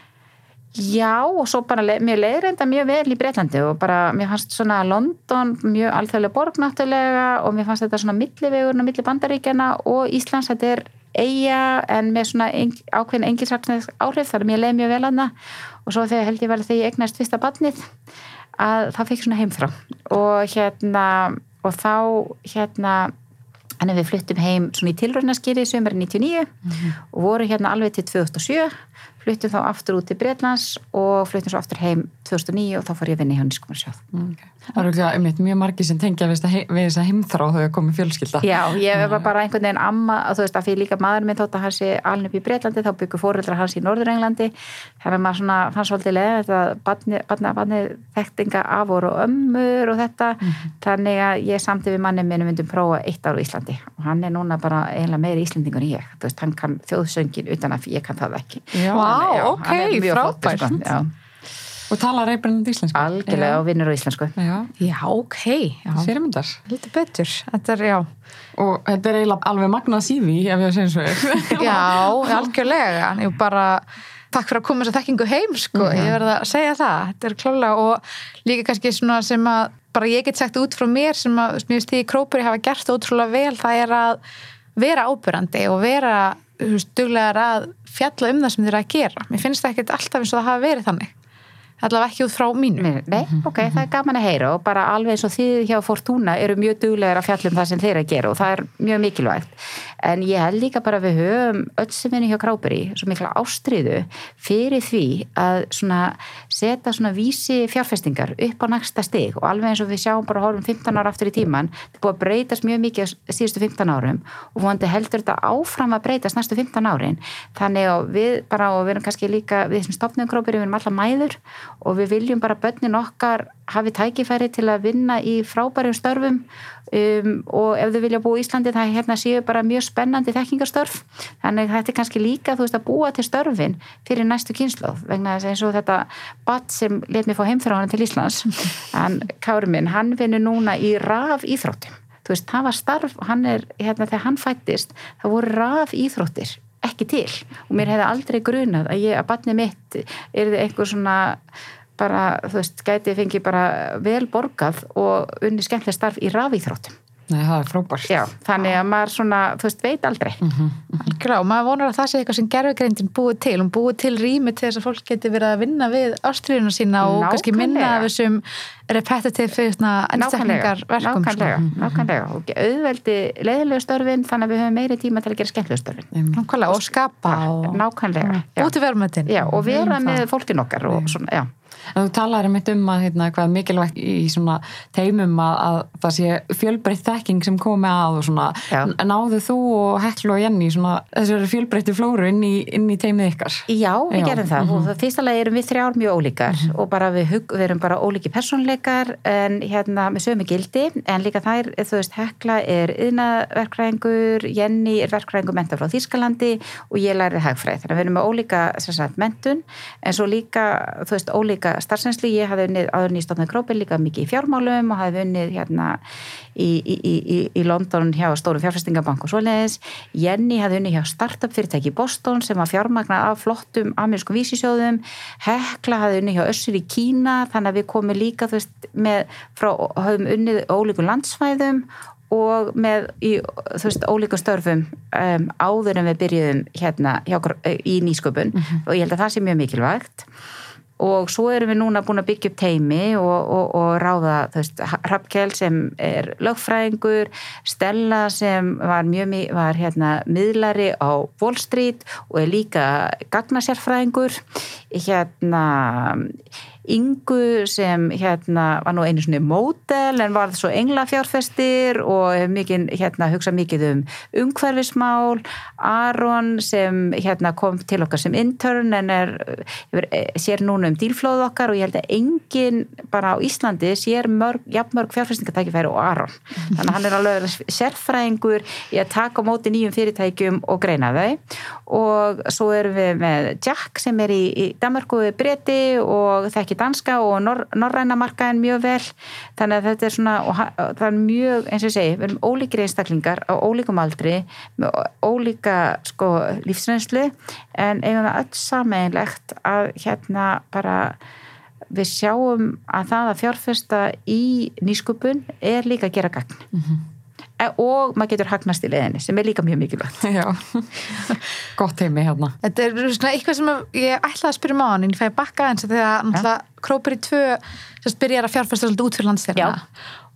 Já, og svo bara, mér leiði reynda mjög vel í Breitlandi og bara, mér fannst svona London mjög alþjóðlega borg náttúrulega og mér fannst þetta svona millivegurinn og milli bandaríkjana og Íslands, þetta er eiga en með svona ákveðin engilsaksnes áhrif, þar mér leiði mjög vel hana og svo þegar held ég vel þegar ég egnaðist fyrsta badnið að það fikk svona heimþrá. Og hérna og þá hérna Þannig við fluttum heim svona í tilraunaskýri sömur 99 og voru hérna alveg til 2007, fluttum þá aftur út til Breitlands og fluttum svo aftur heim 2009 og þá fór ég að vinna hjá Nýskumarsjóð. Það eru ekki einmitt mjög margi sem tengja við við þessa heimþrá þegar komið fjölskylda. Já, ég var bara einhvern veginn amma, þú veist að því líka maður minn þótt að hann sé alveg upp í Breitlandi, þá byggur fóreldrar hans í Norður-Englandi, þannig að maður svona fann svolítið leið þetta badni, badni, badni þektinga af og ömmur og þetta, þannig að ég samti við manni minn myndum prófa eitt ár í Íslandi. Og hann er núna bara eiginlega meiri Íslandingur en ég, þú veist, hann kann þjóðsöngin utan að ég kann það ekki. Já, Þannig, ok, er mjög flottur, frábært. Já. Og tala reybrennandi íslensku. algjörlega og vinnur á íslensku. Já, Já, ok, já, fyrirmyndar. lítið betur. Þetta er, já, Og þetta er eiginlega alveg magnað sífi, ef ég að segja svo er. já, algjörlega. Ég bara, takk fyrir að koma þess að þekkingu heim sko, ég verð að segja það. Þetta er klálega og líka kannski svona sem að bara ég get sagt út frá mér sem að mér finnst því Krópuri hafa gert ótrúlega vel það er að vera ábyrrandi og vera þú veist, duglegar að fjalla um það sem þeir eru að gera. Mér finnst það ekkert alltaf eins og það hafa verið þannig allavega ekki út frá mínu. Nei, nei, ok, það er gaman að heyra og bara alveg eins og þið hjá Fortuna eru mjög duglegar að fjalla um það sem þeir eru að gera og það er mjög mikilvægt en ég held líka bara að við höfum öll sem vinni hjá Kráberi svo mikla ástriðu fyrir því að svona setja svona vísi fjárfestingar upp á næsta stig. Og alveg eins og við sjáum bara horfum 15 ára aftur í tíman þetta búið að breytast mjög mikið síðustu 15 árum og vonandi heldur þetta áfram að breytast næstu 15 árin. Þannig að við bara og við erum kannski líka við sem stopnum Kráberi, við erum alla mæður og við viljum bara börnin okkar hafi tækifæri til að vinna í frábærum störfum um, og ef þau vilja búa í Íslandi það hérna séu bara mjög spennandi þekkingarstörf. Þannig þetta er kannski líka þú veist að búa til störfin fyrir næstu kynsloð vegna þess að eins og þetta bat sem let mér fá heimþráðan til Íslands en Kári minn, hann vinnur núna í raf íþróttum þú veist, það var starf, hann er hérna þegar hann fættist, það voru raf íþróttir ekki til. Og mér hefði aldrei grunað að ég, að batni mitt er einhver svona bara, þú veist, gæti fengi bara vel borgað og unni skemmtileg starf í rafíþróttum. Nei, það er frábært. Já, þannig að maður svona, þú veist, veit aldrei. Algjörlega, og maður vonar að það sé eitthvað sem gerfugreindin búið til, hún búið til rými til þess að fólk geti verið að vinna við ástriðuna sína og kannski minna Nákvæmlega. af þessum repetitive ennstekningar verkum nákvæmlega, nákvæmlega. Og auðveldi leiðilegu störfin þannig að við höfum meiri tíma til að gera skemmtilegu störfin. Nákvæmlega, og skapa og nákvæmlega, já. búið til verðmötin já, og vera með fólkin okkar og svona, já En þú talaður einmitt um að hérna, hvað mikilvægt í svona teimum að, að það sé fjölbreytt þekking sem komi að og svona. Já. náðu þú og Heklu og Jenny svona þessari fjölbreytti flóru inn í, inn í teimið ykkar. Já, við Já, gerum það. Og það fyrsta lagi erum við þrjár mjög ólíkar og bara við, hug, við erum bara ólíki persónleikar en hérna með sömu gildi. En líka þær, þú veist, Hekla er yðnaverkræðingur, Jenny er verkræðingur menta frá Þýskalandi og ég lærið hagfræð, þannig að við erum með ólíka sagt, mentun, en svo líka þú veist, ólíka starfsensli ég hafði unnið áður nýstofnað grópi líka mikið í fjármálum og hafði unnið hérna í, í, í, í- London hjá stórum fjárfestingabank og svoleiðis. Jenny hafði unnið hjá startup fyrirtæki í Boston sem var fjármagnað af flottum amerískum vísisjóðum. Hekla hafði unnið hjá Össur í Kína þannig að við komum líka þú veist, með, frá, höfum unnið ólíkum landsvæðum og með í, þú veist, ólíkum störfum um, áður en við byrjuðum hérna hjá, eh, í nýsköpun. Og ég held að það sé mjög mikilvægt og svo erum við núna búin að byggja upp teimi og, og, og ráða þú veist, Hrafkjell sem er lögfræðingur, Stella sem var mjög mi- var hérna miðlari á Wall Street og er líka gagnasérfræðingur. Hérna Ingu sem hérna var nú einu svona mótel en var svo englafjárfestir og mikið, hérna, hugsa mikið um umhverfismál. Aron sem hérna kom til okkar sem intern en er, er sér núna um dílflóð okkar og ég held að enginn bara á Íslandi sér mörg, jafnmörg fjárfestingatækifæri og Aron. Þannig að hann er alveg sérfræðingur í að taka á móti nýjum fyrirtækjum og greina þau. Og svo erum við með Jack sem er í, í Danmarku breyti og þekki danska og nor, norræna markaðin mjög vel þannig að þetta er svona og og það er mjög, eins og ég segi, við erum ólíkir einstaklingar á ólíkum aldri með ólíka sko lífsreynslu en eigum það öll sameinlegt að hérna bara við sjáum að það að fjárfesta í nýsköpun er líka að gera gagn Mhm. e og maður getur hagnast í leðinni sem er líka mjög mikilvægt. Já, gott teimi hérna. Þetta er svona eitthvað sem ég ætlaði að spyrja um á hann en ég fæði bakka eins og þegar Krópur í tvö sérst, byrjar að fjárfesta svolítið út fyrir landstyrna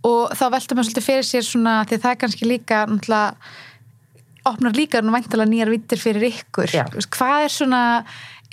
og þá veltum við svolítið fyrir sér svona því það er kannski líka opnar líka nú væntalega nýjar vittir fyrir ykkur. Já. Hvað er svona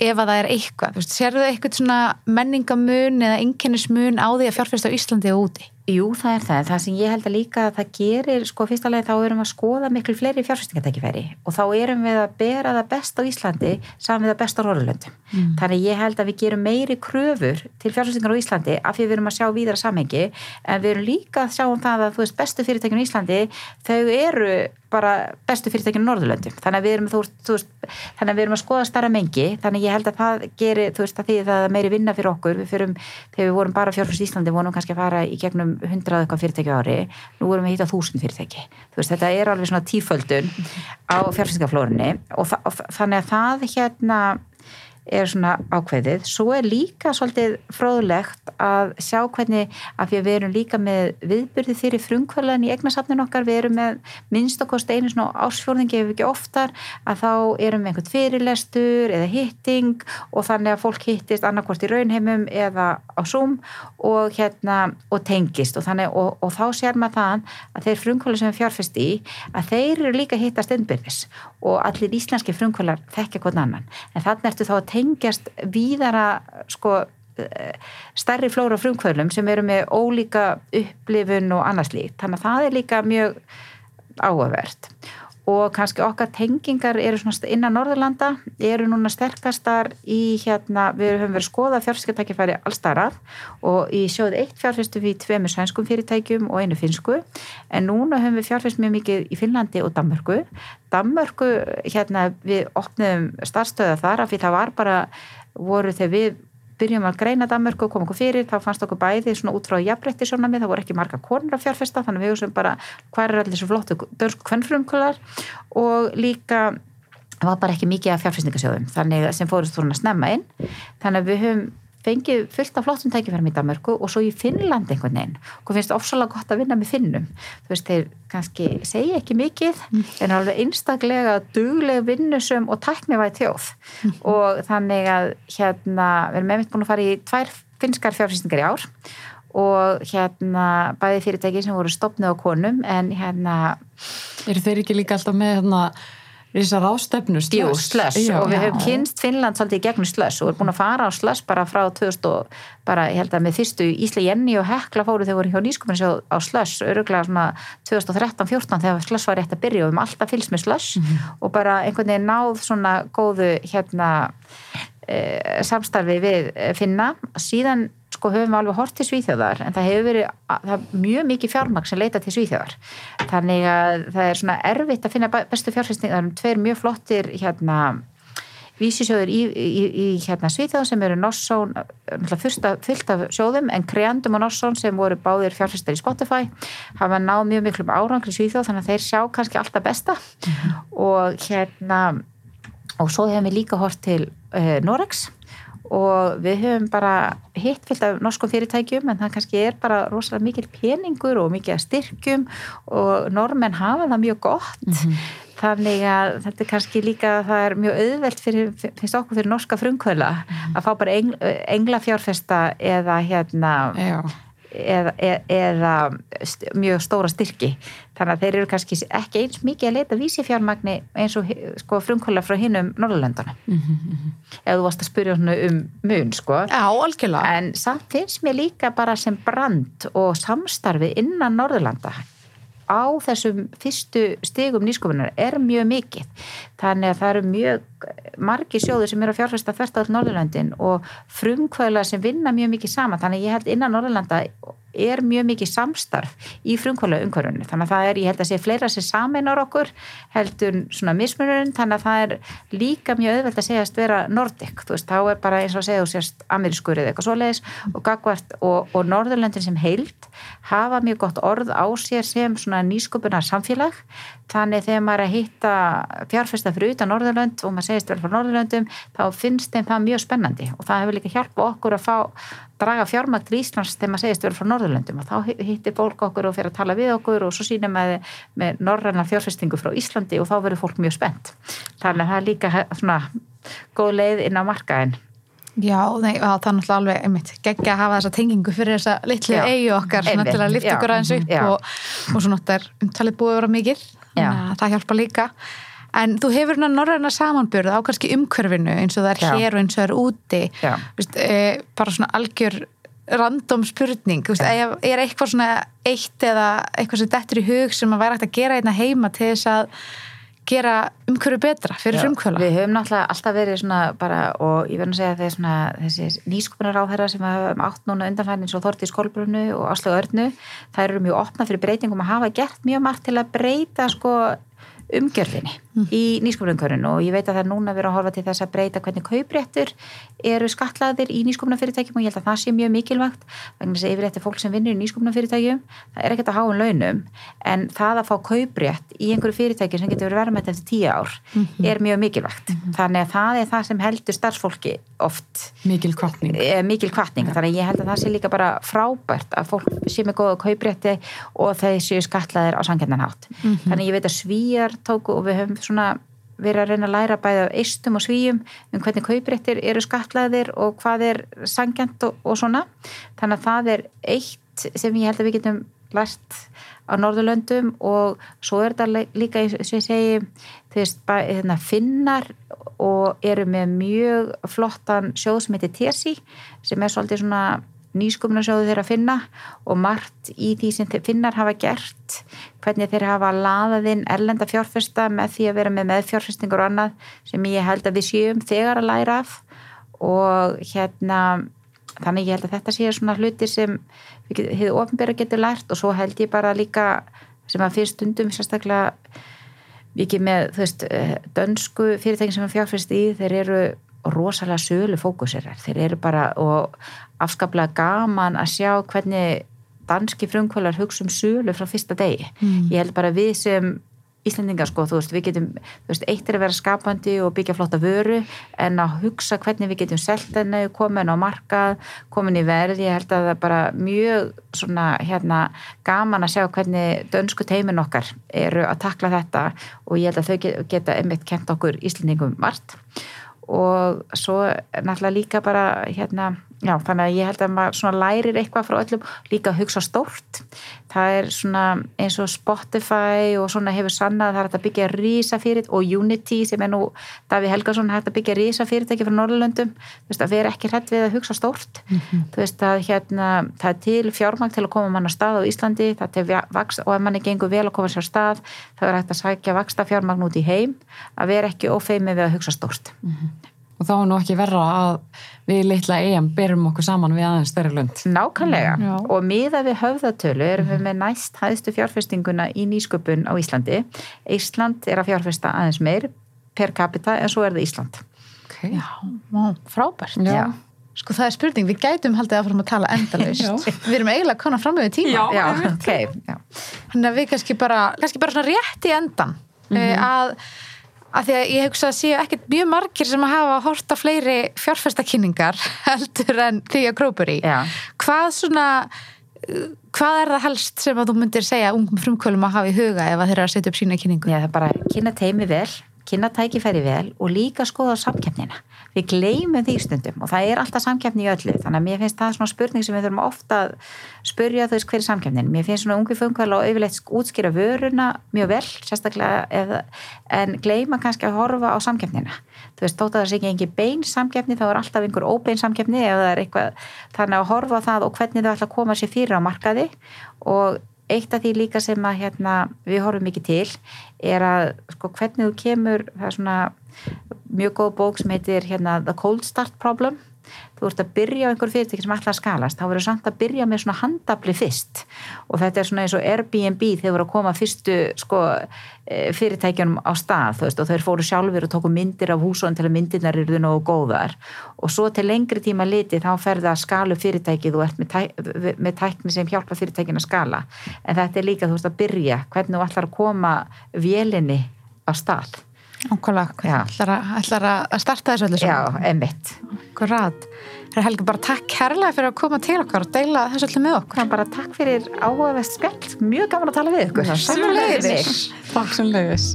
ef að það er eitthvað, sérðu það eitthvað svona menningamun eða einkennismun á því að fjárfesta á Íslandi og úti? Jú, það er það. Það sem ég held að líka að það gerir, sko, fyrsta leið þá erum við að skoða miklu fleiri fjárfæstingatækifæri og þá erum við að bera það best á Íslandi saman við það best á Rórlöndum. Mm. Þannig ég held að við gerum meiri kröfur til fjárfæstingar á Íslandi af því við erum að sjá víðara samhengi en við erum líka að sjá um það að, þú veist, bestu fyrirtækjum í Íslandi, þau eru bara bestu fyrirtækjum Norðurlöndum þannig að við erum, þú, þú þannig að við erum að skoða starra mengi, þannig ég held að það gerir, þú veist, að því það er meiri vinna fyrir okkur við fyrum, þegar við vorum bara fjárfæst í Íslandi vorum kannski að fara í gegnum hundrað eitthvað fyrirtæki ári, nú vorum við að hýta þúsund fyrirtæki, veist, þetta er alveg svona tíföldun á fjárfæstingaflórunni og, og þannig að það hérna er svona ákveðið. Svo er líka svolítið fróðlegt að sjá hvernig, af því að við erum líka með viðbyrði fyrir frumkvölan í eignasafnin okkar, við erum með minnstakost einu svona ásfjórðingi ef ekki oftar, að þá erum við einhvern fyrirlestur eða hitting og þannig að fólk hittist annarkort í raunheimum eða á Zoom og hérna og tengist og þannig og, og þá sér maður það að þeir frumkvöla sem við fjárfest í, að þeir eru líka hittast innbyrðis og allir íslenski frumkvölar þekkja hvern annan, en þannig ertu þá að tengjast víðara sko stærri flóra frumkvöðlum sem eru með ólíka upplifun og annars líkt. Þannig að það er líka mjög áhugavert og kannski okkar tengingar eru innan Norðurlanda, eru núna sterkastar í hérna, við höfum verið skoða fjárfæskjartækifæri allstarað og í sjóðu eitt fjárfæstu við tveimur sænskum fyrirtækjum og einu finsku en núna höfum við fjárfæst mjög mikið í Finnlandi og Danmörku. Danmörku, hérna við opnum starfstöða þar af því það var bara, voru þegar við byrjum að greina Danmörku og koma okkur fyrir þá fannst okkur bæði svona út frá jafnbreytti það voru ekki marga konur að fjárfesta þannig að við hugsaum bara hvað er allir svo flottu dörsku kvennfrumkular og líka það var bara ekki mikið af fjárfestingasjóðum þannig sem fórist svona snemma inn. Þannig að við höfum fengið fullt af flottum tækifærum í Danmarku og svo í Finnland einhvern veginn og finnst ofsalega gott að vinna með Finnum þú veist, þeir kannski segja ekki mikið mm. en alveg einstaklega dugleg vinnusum og tæknivæð þjóð mm. og þannig að hérna, við erum meðmitt búin að fara í tvær finnskar fjárfæstingar í ár og hérna bæði fyrirtæki sem voru stopnið á konum en hérna Er þeir ekki líka alltaf með hérna Þessar ástefnu slöss. Slöss og við höfum kynst Finnland svolítið gegnum slöss og við erum búin að fara á slöss bara frá 2000 og bara ég held að með fyrstu Ísla Jenny og Hekla fóru þegar voru hjá nýskupinsjóð á slöss öruglega svona 2013-14 þegar slöss var rétt að byrja. Og við höfum alltaf fylgst með slöss mm -hmm. og bara einhvern veginn náð svona góðu hérna e, samstarfi við Finna. Síðan sko höfum við alveg hort til Svíþjóðar en það hefur verið það mjög mikið fjármaks sem leita til Svíþjóðar. Þannig að það er svona erfitt að finna bestu fjárfæsting, það er tveir mjög flottir hérna vísisjóður í, í, í hérna Svíþjóð sem eru Norsson, fyrsta fyllt af sjóðum en Kreandum og Norsson sem voru báðir fjárfæstar í Spotify hafa náð mjög miklu árangri Svíþjóð þannig að þeir sjá kannski alltaf besta. -hmm. og hérna og svo hefum við líka hort til uh, Norex og við höfum bara hitt fyllt af norskum fyrirtækjum en það kannski er bara rosalega mikil peningur og mikil styrkjum og normenn hafa það mjög gott mm -hmm. þannig að þetta er kannski líka það er mjög auðvelt fyrir, finnst okkur fyrir norska frumkvöla mm -hmm. að fá bara engl, englafjárfesta eða hérna Já eða, eða mjög stóra styrki þannig að þeir eru kannski ekki eins mikið að leita vísifjármagni eins og sko, frumkvöla frá hinnum Norrlöndana mm -hmm. ef þú varst að spyrja um mun sko. Já, algjörlega en samt finnst mér líka bara sem brand og samstarfi innan Norrlanda á þessum fyrstu stigum nýskofunar er mjög mikið þannig að það eru mjög margi sjóður sem eru að fjárfæsta þvert á Norðurlandin og frumkvæðla sem vinna mjög mikið saman. Þannig að ég held innan Norðurlanda er mjög mikið samstarf í frumkvæðla umhverfunu þannig að það er, ég held að sé fleira sem saminar okkur heldur svona mismunurinn. Þannig að það er líka mjög auðvelt að segjast vera nordik, þú veist, þá er bara eins og að segja þú sést amerískur eða eitthvað svoleiðis og gagvart og, og Norðurlandin sem heilt hafa mjög gott orð á sér sem svona nýsköpunar samfélag þannig þegar maður er að hitta fjárfesta fyrir utan Norðurland og maður segist vel frá Norðurlandum þá finnst þeim það mjög spennandi. Og það hefur líka hjálpa okkur að fá draga fjármækt til Íslands þegar maður segist vel frá Norðurlandum og þá hittir fólk okkur og fer að tala við okkur og svo sínum við með norræna fjárfestingu frá Íslandi og þá verður fólk mjög spennt. Þannig að það er líka svona góð leið inn á markaðin Já, nei, það er náttúrulega alveg einmitt geggja að hafa þessa tengingu fyrir þessa litlu eigi okkar, svona til að lifta okkur aðeins upp og, og svo náttúrulega umtalið búið að vera mikið það hjálpa líka. En þú hefur hérna norræna samanbjörð á kannski umhverfinu eins og það er Já. hér og eins og það er úti. Vist, e, bara svona algjör random spurning. Þú veist, er, er eitthvað svona eitt eða eitthvað sem dettur í hug sem að væri hægt að gera einna heima til þess að gera umhverju betra fyrir frumkvöla Við höfum náttúrulega alltaf verið svona bara og ég verður að segja að þessi nýskupunar á þeirra sem hafa átt núna undanfæðin eins og Þorti í Skólbrunnu og Aslu Örnu þær eru mjög opna fyrir breytingum að hafa gert mjög margt til að breyta sko umgjörðinni mm. í nýsköpunarkörun og ég veit að það er núna verið að horfa til þess að breyta hvernig kaupréttur eru skatlaðir í nýsköpunarfyrirtækjum og ég held að það sé mjög mikilvægt vegna þess að yfir þetta fólk sem vinnur í nýsköpunarfyrirtækjum það er ekkert að háa launum en það að fá kauprétt í einhverju fyrirtæki sem getur verið verðmætt eftir tíu ár mm -hmm. er mjög mikilvægt mm -hmm. þannig að það er það sem heldur starfsfólki oft mikil kvartning, mikil kvartning. Ja. þannig að ég held að það sé líka bara frábært að fólk sé með góða kauprétti og þeir séu skatlaðir á sangjörnanhátt -hmm. þannig ég veit að svíjar tóku og við höfum svona verið að reyna að læra bæða eistum og svíjum um hvernig kaupréttir eru skatlaðir og hvað er sangjant og, og svona. Þannig að það er eitt sem ég held að við getum lært á Norðurlöndum og svo er þetta líka sem ég segi þú veist, hérna, finnar og eru með mjög flottan sjóð sem heitir Tesi sem er svolítið svona nýsköpunarsjóðu þeirra finna og margt í því sem finnar hafa gert hvernig þeir hafa laðað inn erlenda fjárfesta með því að vera með meðfjárfestingur og annað sem ég held að við séum þegar að læra af. Og hérna þannig ég held að þetta sé svona hluti sem hefur ofnbæra getur lært og svo held ég bara líka sem að fyrir stundum sérstaklega vikið með þú veist eh, dönsku fyrirtækin sem er fjárfest í þeir eru rosalega sölu fókusirar þeir eru bara og afskaplega gaman að sjá hvernig danski frumkvölar hugsa um sölu frá fyrsta degi. Mm. Ég held bara við sem Íslandingar sko, þú veist, við getum þú veist, eitt er að vera skapandi og byggja flotta vöru en að hugsa hvernig við getum selgt henni, komin á markað komin í verð, ég held að það er bara mjög svona, hérna gaman að sjá hvernig dönsku teimin okkar eru að takla þetta og ég held að þau geta einmitt kent okkur Íslandingum margt og svo náttúrulega líka bara hérna Já, þannig að ég held að maður lærir eitthvað frá öllum, líka að hugsa stórt. Það er svona eins og Spotify og svona hefur sannað það er að byggja rísa fyrir og Unity sem er nú, Daví Helgason hægt að byggja rísa fyrirtæki frá Norrlöndum þú veist að við erum ekki hrætt við að hugsa stórt. Mm -hmm. þú veist að hérna það er til fjármang til að koma mann á stað á Íslandi vaks og ef manni gengur vel að koma sér á stað þá er hægt að sækja vaksta fjármagn út í heim. Að vera ekki ófeimi við að hugsa stórt. Mm -hmm og þá er nú ekki verra að við litla EM berum okkur saman við aðeins stærri lönd. Nákvæmlega Já. og miða við höfðatölu erum við með næst hæðstu fjárfestinguna í nýsköpun á Íslandi. Ísland er að fjárfesta aðeins meir per capita en svo er það Ísland. Okay. Já, frábært. Já. Sko það er spurning, við gætum haldið að fara að tala endalust. við erum eiginlega konar fram með tíma. Já, Já ok. Þannig að við kannski bara, kannski bara svona rétt í endan mm -hmm. að að því að ég hugsa að séu ekkert mjög margir sem að hafa horta fleiri fjárfæstakynningar heldur en því að grópur í hvað svona hvað er það helst sem að þú myndir segja ungum frumkvölum að hafa í huga ef að þeir eru að setja upp sína kynningu? Já, það er bara kynna teimi vel kynna tækifæri vel og líka skoða samkjöfnina. Við gleymum því stundum og það er alltaf samkjöfni í öllu þannig að mér finnst það svona spurning sem við þurfum ofta að spurja veist hver er samkjöfnin. Mér finnst svona ungi fungvel og auðvilegt útskýra vöruna mjög vel, sérstaklega eð, en gleyma kannski að horfa á samkjöfnina. Þú veist, þótt að það sé ekki engi bein samkjöfni þá er alltaf einhver óbein samkjöfni eða það er eitthvað, þannig að horfa það og hvernig þau ætla að koma sér fyrir á markaði og eitt af því líka sem að hérna, við horfum mikið til er að sko, hvernig þú kemur það er svona mjög góð bók sem heitir hérna, The Cold Start Problem. Þú ert að byrja á einhver fyrirtæki sem alltaf skalast. Þá verður samt að byrja með svona handabli fyrst. Og þetta er svona eins og Airbnb þegar voru að koma fyrstu sko, e, fyrirtækjunum á stað veist, og þeir fóru sjálfur og tóku myndir af húsóðan til að myndirnar eru þau nógu góðar. Og svo til lengri tíma liti þá ferða að skalu fyrirtæki þú ert með, tæk, með tækni sem hjálpa fyrirtækin að skala. En þetta er líka þú veist að byrja hvernig þú ætlar að koma vélinni á stað Ókvæmlega, ætlar að starta þessu öllu Já, emitt er Helgi bara takk kærlega fyrir að koma til okkar og deila þessu öllu með okkur. Bara takk fyrir áhugavest spjall, mjög gaman að tala við ykkur. Takk sem leiðis